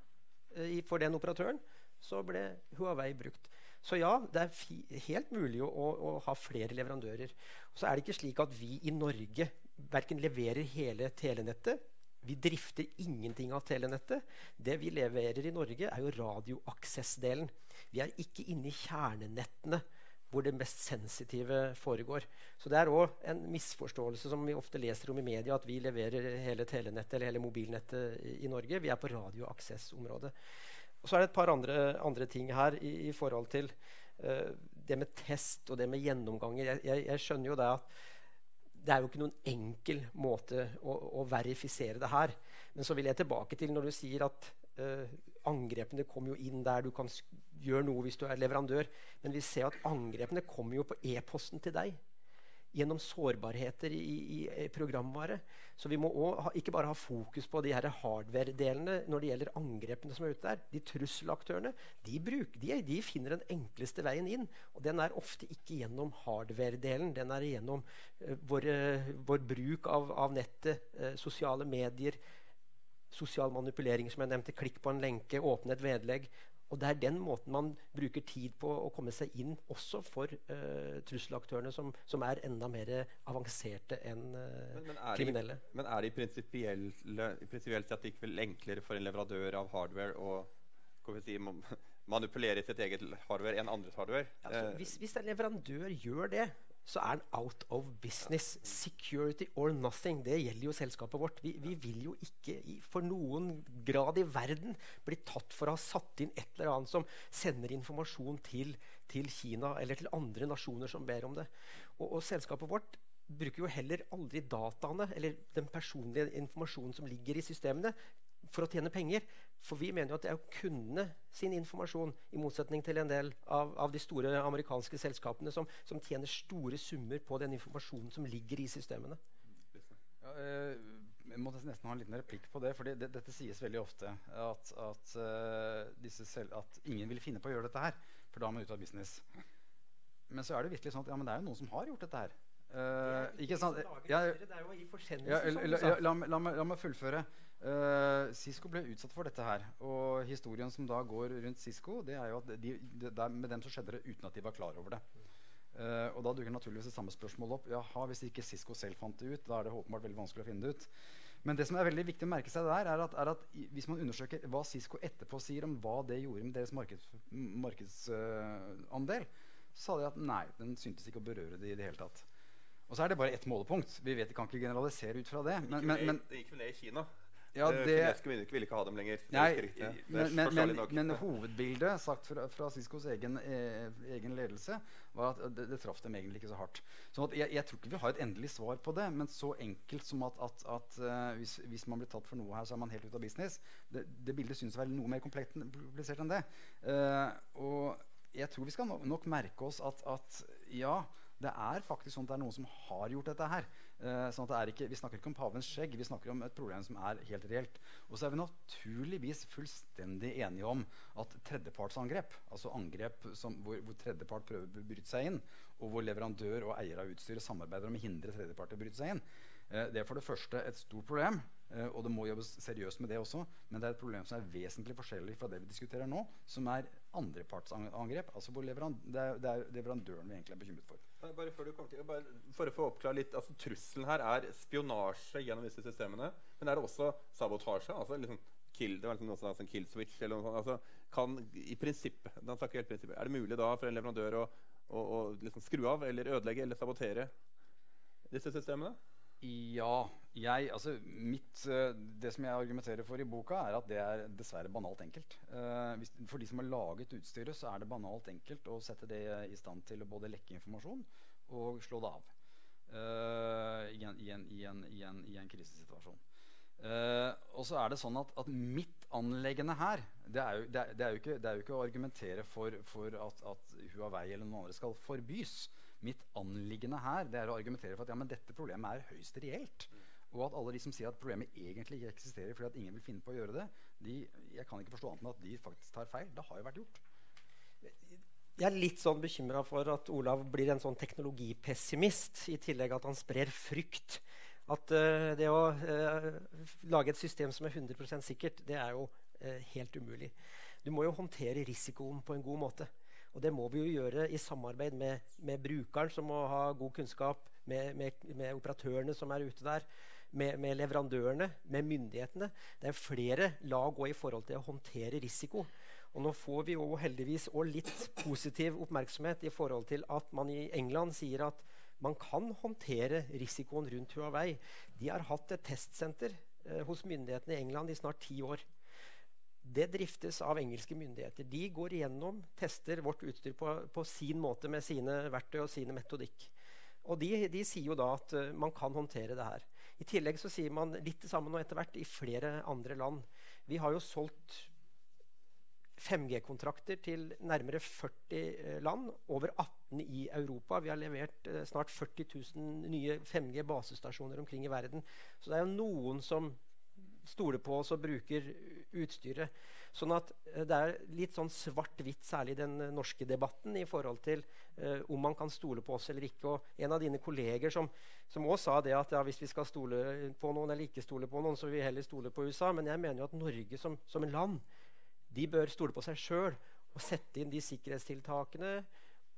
eh, for den operatøren, så ble Huawei brukt. Så ja, det er helt mulig å, å, ha flere leverandører. Så er det ikke slik at vi i Norge verken leverer hele telenettet. Vi drifter ingenting av telenettet. Det vi leverer i Norge, er jo radioaksessdelen. Vi er ikke inne i kjernenettene hvor det mest sensitive foregår. Så det er òg en misforståelse som vi ofte leser om i media, at vi leverer hele telenettet eller hele mobilnettet i, Norge. Vi er på radioaksessområdet. Og så er det et par andre, andre ting her i, i forhold til uh, det med test og det med gjennomganger. Jeg, jeg, jeg skjønner jo det at det er jo ikke noen enkel måte å, å, verifisere det her. Men så vil jeg tilbake til når du sier at uh, angrepene kommer jo inn der du kan gjøre noe hvis du er leverandør. Men vi ser at angrepene kommer jo på e-posten til deg gjennom sårbarheter i, i, programvare. Så vi må ha, ikke bare ha fokus på de hardware-delene når det gjelder angrepene som er ute der. De trusselaktørene de, bruk, de, de, finner den enkleste veien inn. Og den er ofte ikke gjennom hardware-delen. Den er gjennom uh, vår, uh, vår, bruk av, av nettet, uh, sosiale medier, sosial manipulering, som jeg nevnte. Klikk på en lenke, åpne et vedlegg. Og det er den måten man bruker tid på å komme seg inn, også for uh, trusselaktørene, som, som, er enda mer avanserte enn uh, men, men kriminelle. De, men er det prinsipielt sett ikke vel enklere for en leverandør av hardware å si, manipulere sitt eget hardware enn andres hardware? Altså, hvis, hvis en leverandør gjør det, så er den out of business. Security or nothing. Det gjelder jo selskapet vårt. Vi, vi, vil jo ikke i, for noen grad i verden bli tatt for å ha satt inn et eller annet som sender informasjon til, til Kina eller til andre nasjoner som ber om det. Og, og selskapet vårt bruker jo heller aldri dataene eller den personlige informasjonen som ligger i systemene, for å tjene penger. For vi mener jo at det er kundene sin informasjon, i motsetning til en del av, av de store amerikanske selskapene som, som, tjener store summer på den informasjonen som ligger i systemene. Ja, eh, jeg må nesten ha en liten replikk på det. for det, Dette sies veldig ofte. At, at, selv, at, ingen vil finne på å gjøre dette her, for da er man ute av business. Men så er det virkelig sånn at ja, det er jo noen som har gjort dette her. Uh, ikke sant? Ja, ja, la, la, la, la meg fullføre. Uh, Cisco ble utsatt for dette her. Og historien som da går rundt Cisco, det er jo at de, de, de, med dem så skjedde det uten at de var klar over det. Uh, og da dukker naturligvis det samme spørsmålet opp. Jaha, Hvis ikke Cisco selv fant det ut, da er det åpenbart veldig vanskelig å finne det ut. Men det som er veldig viktig å merke seg der, er at, er at hvis man undersøker hva Cisco etterpå sier om hva det gjorde med deres markeds, markedsandel, uh, så sa de at nei, den syntes ikke å berøre det i det hele tatt. Og så er det bare ett målepunkt. Vi vet, kan ikke generalisere ut fra det. Men, men, men, det gikk jo ned i Kina. Ja, det, Kinesiske myndigheter ville ikke ha dem lenger. Nei, men, men, men, hovedbildet sagt fra, fra Ciscos egen, eh, egen, ledelse var at det, det traff dem egentlig ikke så hardt. Så jeg, jeg, tror ikke vi har et endelig svar på det, men så enkelt som at, at, at uh, hvis, hvis, man blir tatt for noe her, så er man helt ute av business. Det, det bildet synes å være noe mer komplisert enn det. Uh, og jeg tror vi skal nok merke oss at, at ja, det er faktisk sånn at det er noen som har gjort dette her. Eh, sånn ikke, vi snakker ikke om pavens skjegg, vi snakker om et problem som er helt reelt. Og så er vi naturligvis fullstendig enige om at tredjepartsangrep, altså angrep som, hvor, hvor tredjepart prøver å bryte seg inn, og hvor leverandør og eier av utstyret samarbeider om å hindre tredjepart å bryte seg inn, eh, det er for det første et stort problem. Eh, og det må jobbes seriøst med det også, men det er et problem som er vesentlig forskjellig fra det vi diskuterer nå, som er andrepartsangrep. Altså hvor leveran det, er, er, leverandøren vi egentlig er bekymret for. Bare før du kommer til, for å få oppklare litt, altså Trusselen her er spionasje gjennom disse systemene. Men er det også sabotasje? altså liksom kill, det var liksom noe sånn kill switch eller noe sånt. Altså, kan, i prinsippet, prinsippet, Er det mulig da for en leverandør å, å, å liksom skru av eller ødelegge eller sabotere disse systemene? Ja. Jeg, altså, mitt, eh, det som jeg argumenterer for i boka, er at det er dessverre banalt enkelt. Hvis, for de som har laget utstyret, så er det banalt enkelt å sette det i stand til å både lekke informasjon og slå det av. Uh, i, en, i, en, i, en, i, en, krisesituasjon. Og så er det sånn at, at mitt anleggende her det er, jo, det, er, det, er ikke, det er, jo, ikke, å argumentere for, for at, at Huawei eller noen andre skal forbys. Mitt anliggende her det er å argumentere for at ja, men dette problemet er høyst reelt. Og at alle de som sier at problemet egentlig ikke eksisterer fordi at ingen vil finne på å gjøre det, de, jeg kan ikke forstå annet enn at de faktisk tar feil. Det har jo vært gjort. Jeg er litt sånn bekymra for at Olav blir en sånn teknologipessimist, i tillegg at han sprer frykt. At uh, det å uh, lage et system som er 100% sikkert, det er jo uh, helt umulig. Du må jo håndtere risikoen på en god måte. Og det må vi jo gjøre i samarbeid med, med brukeren, som må ha god kunnskap, med, med, med operatørene som er ute der, med, leverandørene, med myndighetene. Det er flere lag i forhold til å håndtere risiko. Og nå får vi jo heldigvis også litt positiv oppmerksomhet i forhold til at man i England sier at man kan håndtere risikoen rundt Huawei. De har hatt et testsenter eh, hos myndighetene i England i snart ti år. Det driftes av engelske myndigheter. De går igjennom, tester vårt utstyr på, på sin måte med sine verktøy og sine metodikk. Og de, de sier jo da at uh, man kan håndtere det her. I tillegg så sier man litt det samme nå etter hvert i flere andre land. Vi har jo solgt 5G-kontrakter til nærmere 40 uh, land. Over 18 i Europa. Vi har levert uh, snart 40 000 nye 5G-basestasjoner omkring i verden. Så det er jo noen som stoler på oss og bruker utstyret. Sånn at eh, det er litt sånn svart-hvitt, særlig den norske debatten, i forhold til eh, om man kan stole på oss eller ikke. Og en av dine kolleger som, som også sa det at ja, hvis vi skal stole på noen eller ikke stole på noen, så vil vi heller stole på USA. Men jeg mener jo at Norge som, som en land de bør stole på seg sjøl og sette inn de sikkerhetstiltakene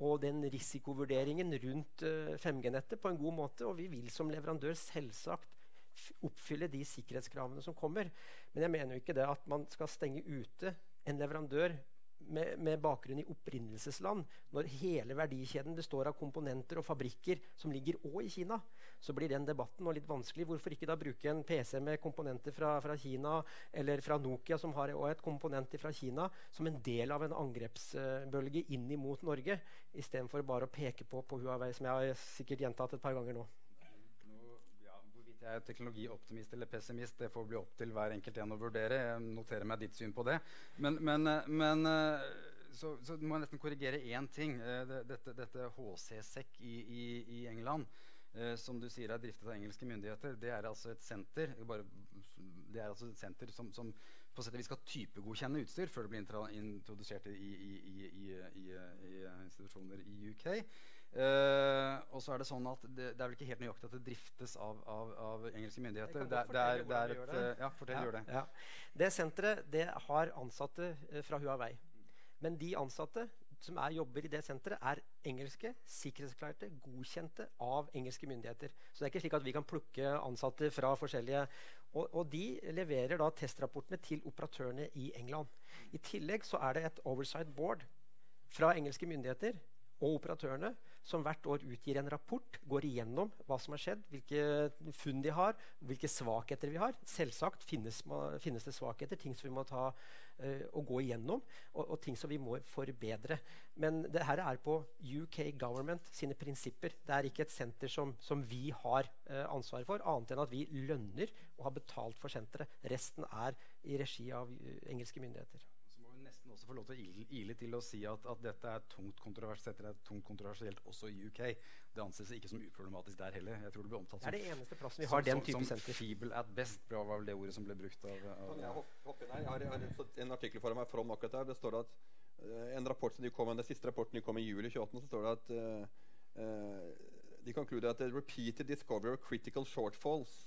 og den risikovurderingen rundt uh, 5G-nettet på en god måte. Og vi vil som leverandør selvsagt oppfylle de sikkerhetskravene som kommer. Men jeg mener jo ikke det at man skal stenge ute en leverandør med, med, bakgrunn i opprinnelsesland, når hele verdikjeden består av komponenter og fabrikker som ligger òg i Kina, så blir den debatten litt vanskelig. Hvorfor ikke da bruke en PC med komponenter fra, fra Kina, eller fra Nokia, som har et komponent fra Kina, som en del av en angrepsbølge inn mot Norge, istedenfor bare å peke på, på Huawei, som jeg har sikkert gjentatt et par ganger nå jeg er teknologioptimist eller pessimist. Det får bli opp til hver enkelt en å vurdere. Jeg noterer meg ditt syn på det. Men, men, men eh, så, så, må jeg nesten korrigere én ting. Eh, dette, dette HC-SEC i, i, i, England, eh, som du sier er driftet av engelske myndigheter, det er altså et senter, bare, det er altså et senter som, som på sett og vis skal typegodkjenne utstyr før det blir introdusert i, i institusjoner i UK. Uh, og så er det sånn at det, det, er vel ikke helt nøyaktig at det driftes av, av, av engelske myndigheter. Det, det, er, det er et, det. Uh, ja, fortell, ja, gjør det. Ja. Det senteret det har ansatte uh, fra Huawei. Men de ansatte som er, jobber i det senteret, er engelske, sikkerhetsklarerte, godkjente av engelske myndigheter. Så det er ikke slik at vi kan plukke ansatte fra forskjellige Og, og de leverer da testrapportene til operatørene i England. I tillegg så er det et oversight board fra engelske myndigheter og operatørene som hvert år utgir en rapport, går igjennom hva som har skjedd, hvilke funn de har, hvilke svakheter vi har. Selvsagt finnes, finnes det svakheter, ting som vi må ta uh, og gå igjennom, og, og, ting som vi må forbedre. Men det her er på UK Government sine prinsipper. Det er ikke et senter som, som vi har uh, ansvaret for, annet enn at vi lønner og har betalt for senteret. Resten er i regi av uh, engelske myndigheter også få lov til å ile til å si at, at dette er tungt kontroversielt, er tungt kontroversielt også i UK. Det anses ikke som uproblematisk der heller. Jeg tror Det blir omtalt som, det er det eneste plassen vi har som, den type som, som feeble at best. bra var vel det ordet som ble brukt av, av ja. Jeg har, jeg har en artikkel foran meg from akkurat der. Det står at uh, en rapport som de kom med, Den siste rapporten de kom i juli 28, så står det at uh, uh, de konkluderer at repeated discovery of critical shortfalls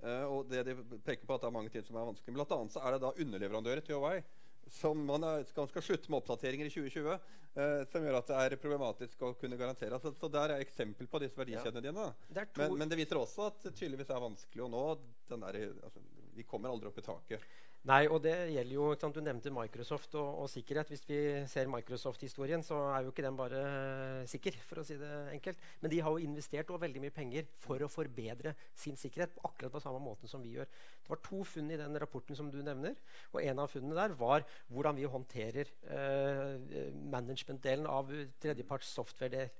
Uh, og det de peker på at det er mange ting som er vanskelig. Blant annet så er det da underleverandører til Huawei som man er, skal, skal, slutte med oppdateringer i 2020, eh, som gjør at det er problematisk å kunne garantere. Så, så der er eksempel på disse verdikjedene ja. dine. Det men, men, det viser også at det tydeligvis er vanskelig å nå den der, altså, Vi kommer aldri opp i taket. Nei, og det gjelder jo sant, Du nevnte Microsoft og, og, sikkerhet. Hvis vi ser Microsoft-historien, så er jo ikke den bare sikker, for å si det enkelt. Men de har jo investert veldig mye penger for å forbedre sin sikkerhet. akkurat på samme måten som vi gjør. Det var to funn i den rapporten som du nevner. Og en av funnene der var hvordan vi håndterer eh, management-delen av tredjeparts software-del.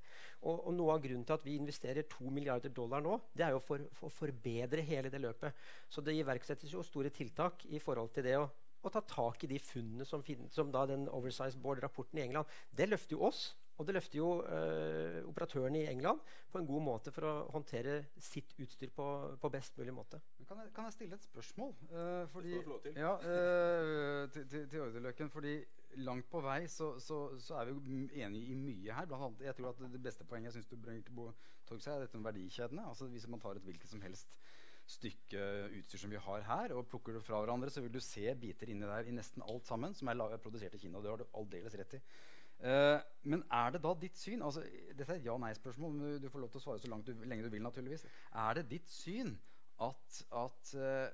Og, og, Noe av grunnen til at vi investerer 2 milliarder dollar nå, det er jo for, for å forbedre hele det løpet. Så det iverksettes jo store tiltak i forhold til det å, å ta tak i de funnene som, finnes, som da den Oversize Board-rapporten i England. Det løfter jo oss, og det løfter jo eh, operatørene i England på en god måte for å håndtere sitt utstyr på, på best mulig måte. Kan jeg, kan jeg, stille et spørsmål? Uh, fordi, ja, uh, til, til, til Orderløkken, fordi langt på vei så, så, så, er vi enige i mye her. Blant annet, jeg tror at Det beste poenget jeg synes du bringer til seg, er dette med verdikjedene. Altså Hvis man tar et hvilket som helst stykke utstyr som vi har her, og plukker det fra hverandre, så vil du se biter inni der i nesten alt sammen som er produsert i Kina. og Det har du aldeles rett i. Uh, men er det da ditt syn altså, Dette er et ja-nei-spørsmål. Du får lov til å svare så du, lenge du vil. naturligvis Er det ditt syn at, at uh,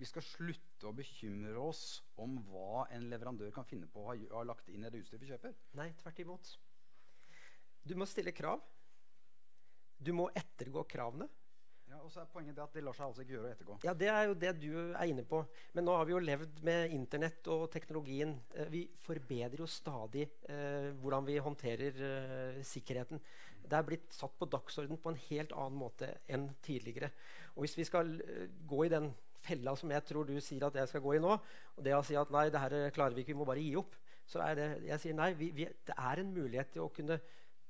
vi skal slutte å bekymre oss om hva en leverandør kan finne på å ha lagt inn i det utstyret vi kjøper? Nei, tvert imot. Du må stille krav. Du må ettergå kravene. Ja, og så er poenget det at Det lar seg altså ikke gjøre å ettergå. Ja, Det er jo det du er inne på. Men nå har vi jo levd med Internett og teknologien. Eh, vi forbedrer jo stadig eh, hvordan vi håndterer eh, sikkerheten. Det er blitt satt på dagsorden på en helt annen måte enn tidligere. Og Hvis vi skal eh, gå i den fella som jeg tror du sier at jeg skal gå i nå, og det å si at nei, det her klarer vi ikke, vi må bare gi opp, så er det jeg sier nei, vi, vi, det er en mulighet til å kunne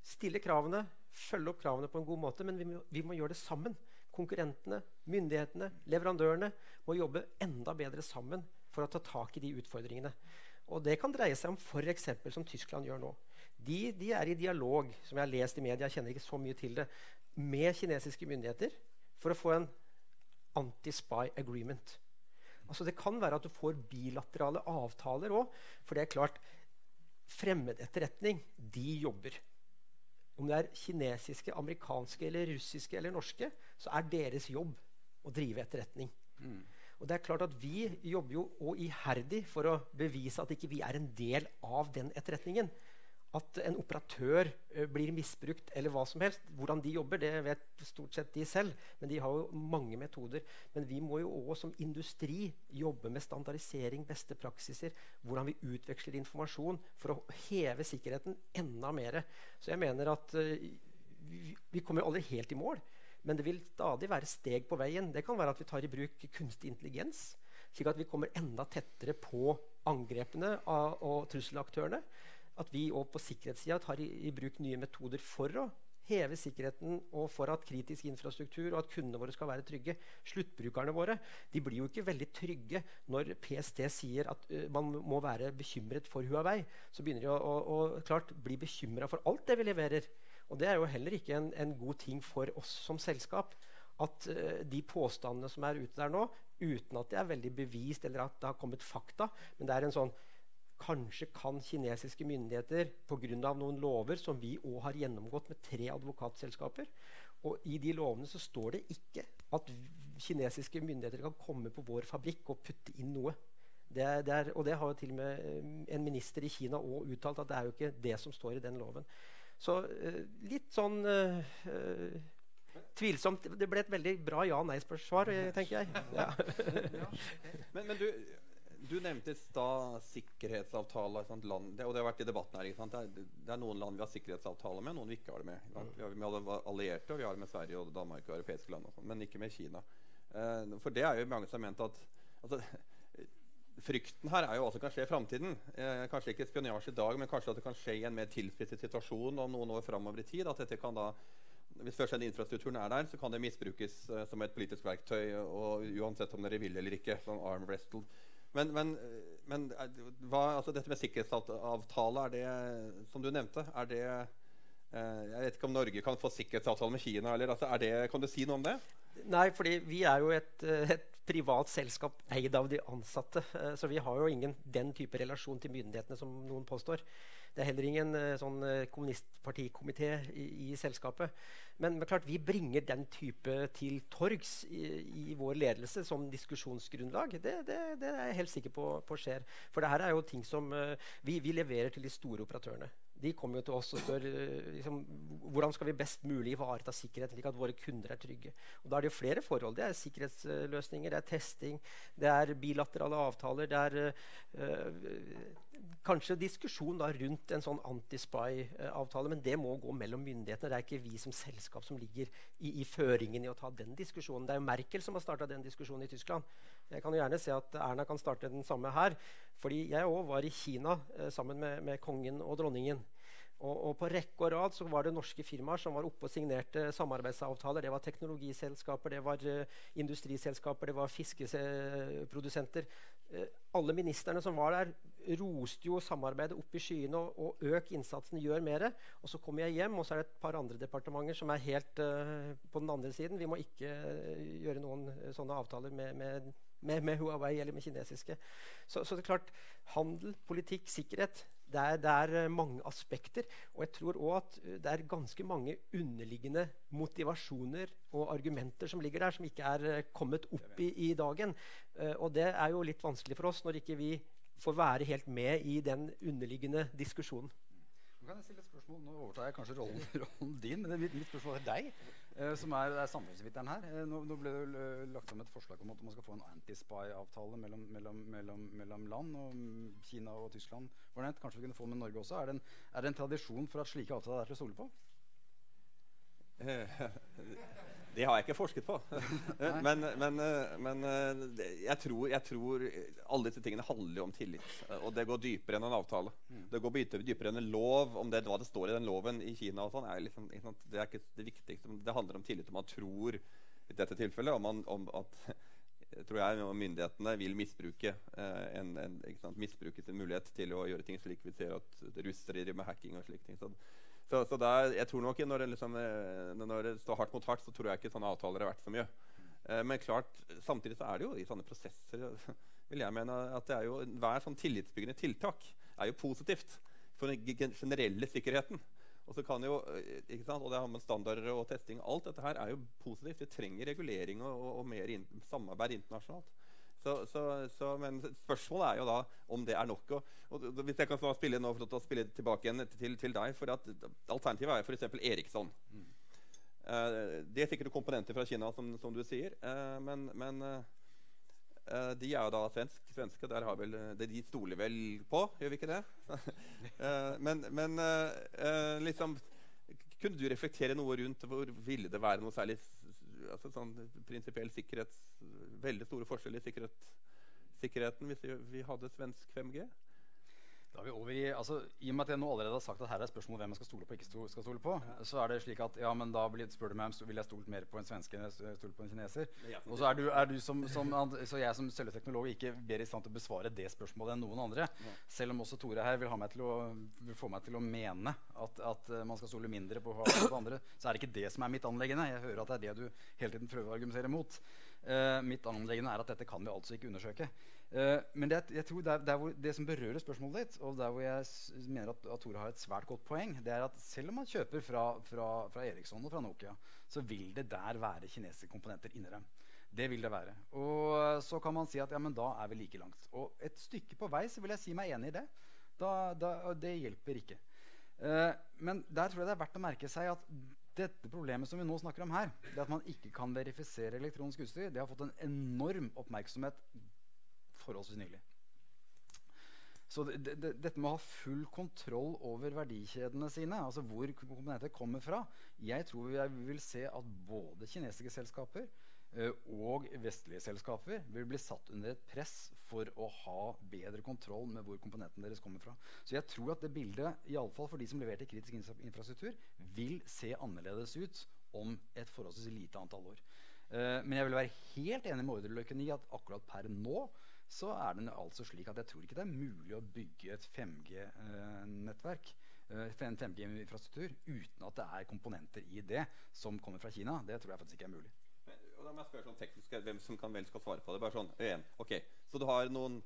stille kravene, følge opp kravene på en god måte, men vi må, vi må gjøre det sammen. Konkurrentene, myndighetene, leverandørene må jobbe enda bedre sammen for å ta tak i de utfordringene. Og Det kan dreie seg om f.eks. som Tyskland gjør nå. De, de, er i dialog som jeg har lest i media, jeg kjenner ikke så mye til det, med kinesiske myndigheter for å få en anti-spy agreement. Altså Det kan være at du får bilaterale avtaler òg. For det er klart, fremmed etterretning, de jobber. Om det er kinesiske, amerikanske, eller russiske eller norske, så er deres jobb å drive etterretning. Mm. Og det er klart at Vi jobber jo iherdig for å bevise at ikke vi er en del av den etterretningen at en operatør uh, blir misbrukt, eller hva som helst. Hvordan de jobber, det vet stort sett de selv. Men de har jo mange metoder. Men vi må jo òg som industri jobbe med standardisering, beste praksiser. Hvordan vi utveksler informasjon for å heve sikkerheten enda mer. Så jeg mener at uh, vi, vi kommer aldri helt i mål. Men det vil stadig være steg på veien. Det kan være at vi tar i bruk kunstig intelligens. Slik at vi kommer enda tettere på angrepene og trusselaktørene at vi òg på sikkerhetssida tar i, i, bruk nye metoder for å heve sikkerheten og for at kritisk infrastruktur og at kundene våre skal være trygge. Sluttbrukerne våre de blir jo ikke veldig trygge når PST sier at uh, man må være bekymret for Huawei. Så begynner de å, å, å klart bli bekymra for alt det vi leverer. Og det er jo heller ikke en, en god ting for oss som selskap. At uh, de påstandene som er ute der nå, uten at det er veldig bevist eller at det har kommet fakta, men det er en sånn Kanskje kan kinesiske myndigheter pga. noen lover som vi òg har gjennomgått med tre advokatselskaper Og i de lovene så står det ikke at kinesiske myndigheter kan komme på vår fabrikk og putte inn noe. Det er, det er, og det har jo til og med eh, en minister i Kina òg uttalt at det er jo ikke det som står i den loven. Så uh, litt sånn uh, uh, tvilsomt. Det ble et veldig bra ja- nei-spørsmål, tenker jeg. Ja. men, men du du nevnte i stad sikkerhetsavtaler. Land, det, og det har vært i debatten her. Det er, det, er, noen land vi har sikkerhetsavtaler med, noen vi ikke har det med. Vi har med allierte, og vi har det med Sverige og Danmark og europeiske land. Og sånt, men ikke med Kina. Uh, for det er jo mange som har ment at altså, Frykten her er jo hva som kan skje i framtiden. Eh, kanskje ikke spionasje i dag, men kanskje at det kan skje i en mer tilspisset situasjon om noen år framover i tid. at dette kan da hvis først den infrastrukturen er der, så kan det misbrukes uh, som et politisk verktøy. og Uansett om dere vil eller ikke. sånn arm wrestle. Men, men, men hva, altså dette med sikkerhetsavtale, er det som du nevnte er det, eh, Jeg vet ikke om Norge kan få sikkerhetsavtale med Kina. Eller, altså, det, kan du si noe om det? Nei, fordi vi er jo et, eh, et privat selskap eid av de ansatte. Eh, så vi har jo ingen den type relasjon til myndighetene som noen påstår. Det er heller ingen uh, sånn uh, kommunistpartikomité i, i, selskapet. Men, men, klart, vi bringer den type til torgs i, i vår ledelse som diskusjonsgrunnlag. Det, det, det, er jeg helt sikker på, på skjer. For det her er jo ting som uh, vi, vi leverer til de store operatørene de kommer jo til oss og spør liksom, hvordan skal vi best mulig ivareta sikkerheten slik at våre kunder er trygge. Og Da er det jo flere forhold. Det er sikkerhetsløsninger, det er testing, det er bilaterale avtaler. Det er øh, kanskje diskusjon da rundt en sånn antispy-avtale, men det må gå mellom myndighetene. Det er ikke vi som selskap som ligger i, i føringen i å ta den diskusjonen. Det er jo Merkel som har starta den diskusjonen i Tyskland. Jeg kan jo gjerne se at Erna kan starte den samme her. Fordi jeg òg var i Kina eh, sammen med, med kongen og dronningen. Og, og, på rekke og rad så var det norske firmaer som var oppe og signerte samarbeidsavtaler. Det var teknologiselskaper, det var uh, industriselskaper, det var fiskeprodusenter. Uh, alle ministrene som var der, roste jo samarbeidet opp i skyene og, og øk innsatsen, gjør mer. Og så kommer jeg hjem, og så er det et par andre departementer som er helt uh, på den andre siden. Vi må ikke gjøre noen sånne avtaler med, med, med, med Huawei eller med kinesiske. Så, så det er klart, handel, politikk, sikkerhet det er, det er, eh, mange aspekter. Og jeg tror òg at eh, det er ganske mange underliggende motivasjoner og argumenter som ligger der, som ikke er eh, kommet opp i, i dagen. Og det er jo litt vanskelig for oss når ikke vi får være helt med i den underliggende diskusjonen. Nå kan jeg stille et spørsmål. Nå overtar jeg kanskje rollen, rollen din, men mitt, mitt spørsmål er deg, som er, er samfunnsviteren her. Eh, nå, nå, ble det lagt fram et forslag om at man skal få en anti-spy-avtale mellom, mellom, mellom, mellom, land. og Kina og Tyskland var nevnt. Kanskje vi kunne få med Norge også. Er det, en, er det en tradisjon for at slike avtaler er til å stole på? Det har jeg ikke forsket på. men, men, men jeg, tror, jeg, tror, alle disse tingene handler om tillit. Og det går dypere enn en avtale. Mm. Det går dypere enn en lov. Om det, hva det står i den loven i Kina, og sånn, er liksom, det er ikke det viktigste. Det handler om tillit. Om man tror i dette tilfellet om, man, om at tror jeg myndighetene vil misbruke, eh, en, en, misbruke sin mulighet til å gjøre ting slik vi ser at russere driver med hacking og slike ting. Så, så, så der, jeg tror nok når det, liksom, eh, når det, står hardt mot hardt, så tror jeg ikke sånne avtaler er verdt så mye. Eh, men klart, samtidig så er det jo i sånne prosesser vil jeg mene at det er jo, Hver sånn tillitsbyggende tiltak er jo positivt for den generelle sikkerheten. Og så kan jo, eh, ikke sant, og det har med standarder og testing Alt dette her er jo positivt. Vi trenger regulering og, og, og mer in samarbeid internasjonalt. Så, så, så, men spørsmålet er jo da om det er nok. Og, og hvis jeg kan spille nå for å spille tilbake igjen til, til deg for at Alternativet er f.eks. Eriksson. Mm. Uh, det er sikkert komponenter fra Kina, som, som du sier. Uh, men, men uh, de er jo da svensk, svenske. Der har vel, det de stoler vel på, gjør vi ikke det? men, men liksom Kunne du reflektere noe rundt hvor ville det være noe særlig altså sånn prinsipiell sikkerhets veldig store forskjeller i sikkerhet, sikkerheten hvis vi, vi hadde svensk 5G. Da er vi over i, altså, I og med at jeg nå allerede har sagt at her er spørsmålet hvem jeg skal stole på ikke skal stole på, så er det slik at ja, men da blir, spør du meg om vil jeg stolt mer på en svenske enn jeg stole på en kineser. Og så er du, er du som, som, så jeg som celleteknolog ikke bedre i stand til å besvare det spørsmålet enn noen andre. Selv om også Tore her vil, meg å, vil, få meg til å mene at, at uh, man skal stole mindre på, på andre, så er det ikke det som er mitt anleggende. Jeg hører at det er det du hele tiden prøver å argumentere mot. Uh, mitt anleggende er at dette kan vi altså ikke undersøke. Uh, men det, jeg tror det, er, det, som berører spørsmålet ditt, og der hvor jeg mener at, at Tore har et svært godt poeng, det er at selv om man kjøper fra, fra, fra Eriksson og fra Nokia, så vil det der være kinesiske komponenter inni dem. Det vil det være. Og så kan man si at ja, men da er vi like langt. Og et stykke på vei så vil jeg si meg enig i det. Da, da, det hjelper ikke. Uh, men der tror jeg det er verdt å merke seg at dette problemet som vi nå snakker om her, det at man ikke kan verifisere elektronisk utstyr, det har fått en enorm oppmerksomhet forholdsvis nylig. Så det, det, dette med å ha full kontroll over verdikjedene sine, altså hvor komponenter kommer fra Jeg tror vi vil se at både kinesiske selskaper uh, og vestlige selskaper vil bli satt under et press for å ha bedre kontroll med hvor komponentene deres kommer fra. Så jeg tror at det bildet, i alle fall for de som leverte kritisk infrastruktur, vil se annerledes ut om et forholdsvis lite antall år. Uh, men jeg vil være helt enig med ordreløkken i at akkurat per nå så er det altså slik at jeg tror ikke det er mulig å bygge et 5G-nettverk. Eh, en 5G-infrastruktur uten at det er komponenter i det som kommer fra Kina. Det tror jeg faktisk ikke er mulig. Og da må jeg spørre sånn teknisk hvem som kan vel skal svare på det. Bare sånn, igjen. ok, Så du har noen,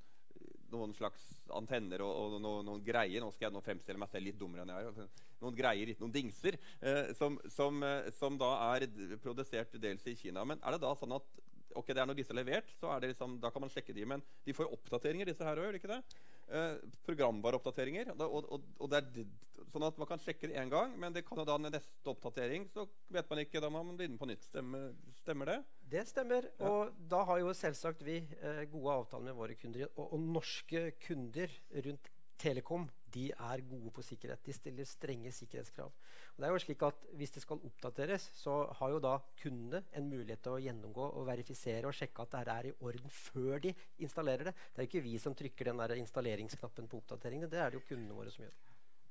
noen slags antenner og, og noen, noen, greier Nå skal jeg nå fremstille meg selv litt dummere enn jeg er. Noen greier, noen dingser, eh, som, som, eh, som, da er produsert dels i Kina. Men er det da sånn at ok, det er når disse er levert, så er det liksom, da kan man sjekke de. Men de får jo oppdateringer, disse her òg, ikke det? Eh, programvareoppdateringer. Og, og, og, det er sånn at man kan sjekke det én gang, men det kan jo da neste oppdatering så vet man ikke. Da må man begynne på nytt. Stemmer, stemmer det? Det stemmer. Ja. Og da har jo selvsagt vi eh, gode avtaler med våre kunder. Og, og norske kunder rundt Telekom de er gode på sikkerhet. De stiller strenge sikkerhetskrav. Og det er jo slik at Hvis det skal oppdateres, så har jo da kundene en mulighet til å gjennomgå og verifisere og sjekke at det er i orden før de installerer det. Det er jo ikke vi som trykker den der installeringsknappen på oppdateringene. Det er det jo kundene våre som gjør.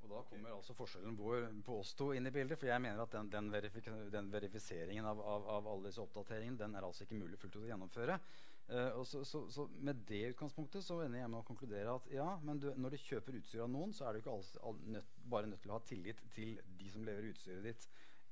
Og Da kommer altså forskjellen vår på oss to inn i bildet. For jeg mener at den, den, verifik den verifiseringen av, av, av, alle disse oppdateringene den er altså ikke mulig fullt ut å gjennomføre. Uh, og så, så, så, Med det utgangspunktet så ender jeg med å konkludere at ja, men du, når du kjøper utstyr av noen, så er du ikke all, all, nødt, bare nødt til å ha tillit til de som leverer utstyret ditt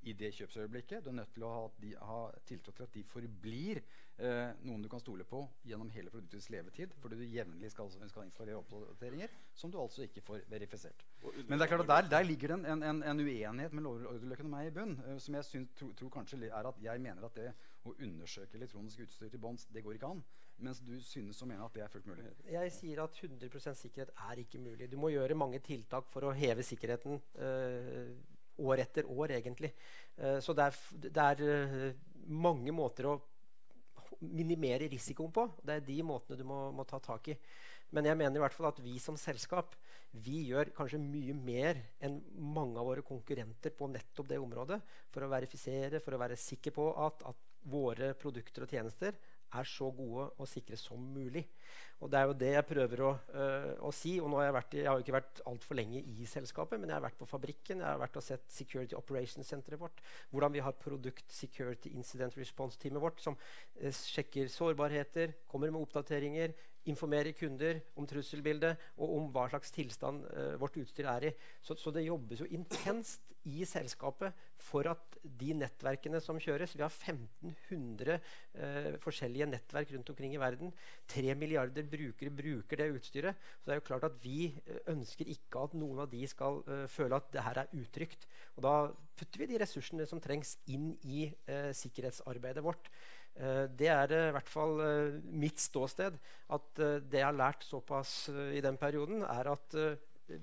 i det kjøpsøyeblikket. Du er nødt til å ha, de, ha tiltro til at de forblir eh, noen du kan stole på gjennom hele produktets levetid. Fordi du jevnlig skal, skal, installere oppdateringer som du altså ikke får verifisert. Men det er klart at der, der ligger det en, en, en, uenighet med lovordreløkken og meg i bunn. Eh, som jeg synes, tro, tror kanskje er at jeg mener at det å undersøke elektronisk utstyr til bånns. det går ikke an. Mens du synes å mene at det er fullt mulig. Jeg sier at 100% sikkerhet er ikke mulig. Du må gjøre mange tiltak for å heve sikkerheten. Øh, år etter år, egentlig. Uh, så det er, det er uh, mange måter å minimere risikoen på. Det er de måtene du må, må, ta tak i. Men jeg mener i hvert fall at vi som selskap vi gjør kanskje mye mer enn mange av våre konkurrenter på nettopp det området for å verifisere, for å være sikker på at, at våre produkter og tjenester er så gode og sikre som mulig. Og Det er jo det jeg prøver å, øh, å si. og nå har Jeg vært, jeg har jo ikke vært altfor lenge i selskapet, men jeg har vært på fabrikken. Jeg har vært og sett Security Operations-senteret vårt. Hvordan vi har Produkt Security Incident Response-teamet vårt, som øh, sjekker sårbarheter, kommer med oppdateringer, informere kunder om trusselbildet og om hva slags tilstand uh, vårt utstyr er i. Så, så, det jobbes jo intenst i selskapet for at de nettverkene som kjøres Vi har 1500 uh, forskjellige nettverk rundt omkring i verden. 3 milliarder brukere bruker det utstyret. Så det er jo klart at vi uh, ønsker ikke at noen av de skal føle at det her er utrygt. Og da putter vi de ressursene som trengs, inn i sikkerhetsarbeidet vårt. Eh, det er i hvert fall eh, mitt ståsted. At eh, det jeg har lært såpass i den perioden, er at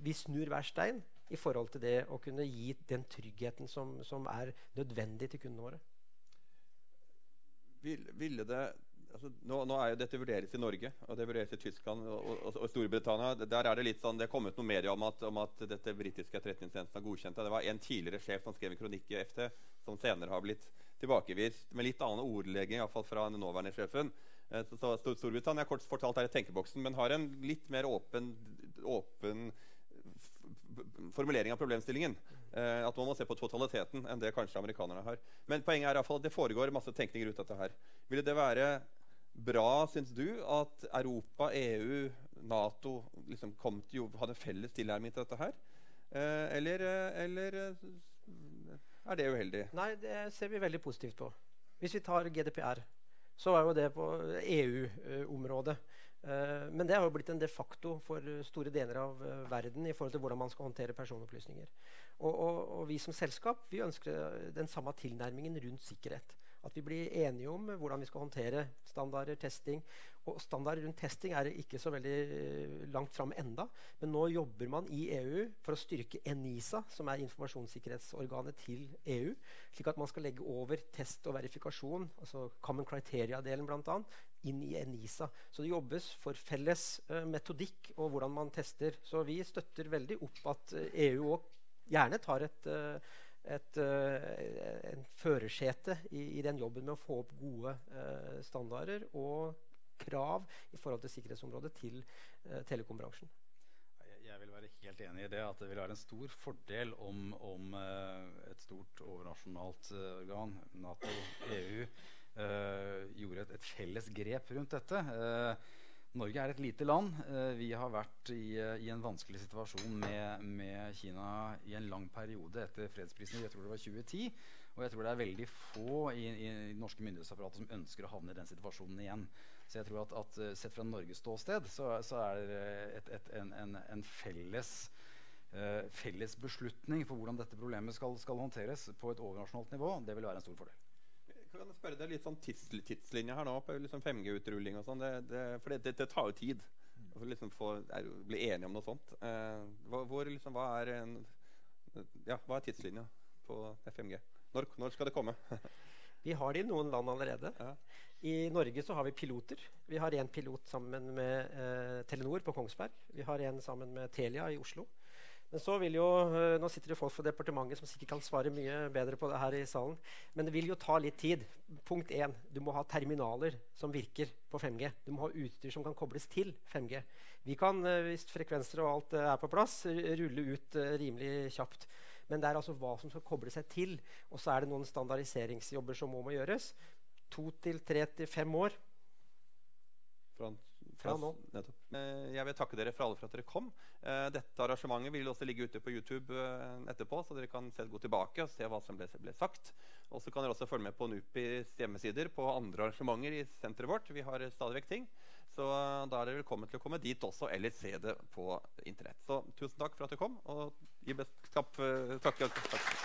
vi snur hver stein i forhold til det å kunne gi den tryggheten som, som er nødvendig til kundene våre. Ville det altså, nå, nå, er jo dette vurderes i Norge, og det vurderes i Tyskland og, og, og Storbritannia. Der er Det litt sånn, det er kommet noen medier om at, om at dette britiske etterretningstjenesten har godkjent det. Det var en tidligere sjef som skrev en kronikk i FT, som senere har blitt tilbakevist med litt annen ordlegging fall fra den nåværende sjefen. Eh, så, så Storbritannia kort fortalt er i tenkeboksen, men har en litt mer åpen, åpen formulering av problemstillingen. Eh, at man må se på totaliteten enn det kanskje amerikanerne har. Men poenget er at det foregår masse tenkning rundt dette her. Ville det være bra, syns du, at Europa, EU, Nato liksom kom til hadde felles tilnærming til dette her? Eh, eller, eh, eller er det uheldig? Nei, det ser vi veldig positivt på. Hvis vi tar GDPR, så er jo det på EU-området. Men det har jo blitt en de facto for store deler av verden i forhold til hvordan man skal håndtere personopplysninger. Og, og, og vi som selskap vi ønsker den samme tilnærmingen rundt sikkerhet. At vi blir enige om hvordan vi skal håndtere standarder, testing. Og standarder rundt testing er ikke så veldig eh, langt fram enda. Men nå jobber man i EU for å styrke ENISA, som er informasjonssikkerhetsorganet til EU. Slik at man skal legge over test og verifikasjon, altså Common Criteria-delen bl.a., inn i ENISA. Så det jobbes for felles uh, metodikk og hvordan man tester. Så vi støtter veldig opp at EU òg gjerne tar et uh, et, uh, en førersete i, i, den jobben med å få opp gode uh, standarder og krav i forhold til sikkerhetsområdet til uh, telekombransjen. Jeg vil være helt enig i det. At det vil være en stor fordel om, om et stort overnasjonalt organ, Nato, EU, gjorde et, et, felles grep rundt dette. Norge er et lite land. Eh, vi har vært i, i en vanskelig situasjon med, med, Kina i en lang periode etter fredsprisen. Jeg tror det var 2010. Og jeg tror det er veldig få i, i, norske myndighetsapparater som ønsker å havne i den situasjonen igjen. Så jeg tror at, at sett fra Norges ståsted så, så er det et, et, en, en, en felles, felles beslutning for hvordan dette problemet skal, skal håndteres på et overnasjonalt nivå. Det vil være en stor fordel kan jeg spørre deg litt sånn tids, tidslinje her nå på liksom 5G-utrulling og sånn. Det, det, for det, det, tar jo tid å liksom få, er, bli enige om noe sånt. Eh, hvor, liksom, hva, er en, ja, hva er tidslinja på 5G? Når, når skal det komme? vi har det i noen land allerede. Ja. I Norge så har vi piloter. Vi har en pilot sammen med eh, Telenor på Kongsberg. Vi har en sammen med Telia i Oslo. Men så vil jo, eh, Nå sitter det folk fra departementet som sikkert kan svare mye bedre på det her i salen. Men det vil jo ta litt tid. Punkt 1. Du må ha terminaler som virker på 5G. Du må ha utstyr som kan kobles til 5G. Vi kan, eh, hvis frekvenser og alt eh, er på plass, rulle ut rimelig kjapt. Men det er altså hva som skal koble seg til. Og så er det noen standardiseringsjobber som må, må gjøres. To til tre til fem år. Fra fra nå. Eh, jeg vil takke dere for alle for at dere kom. Eh, dette arrangementet vil også ligge ute på YouTube eh, etterpå, så dere kan se, gå tilbake og se hva som ble, ble sagt. Og så kan dere også følge med på NUPIs hjemmesider på andre arrangementer i senteret vårt. Vi har stadig vekk ting. Så da er dere velkommen til å komme dit også, eller se det på Internett. Så tusen takk for at dere kom. Og gi best takk. takk.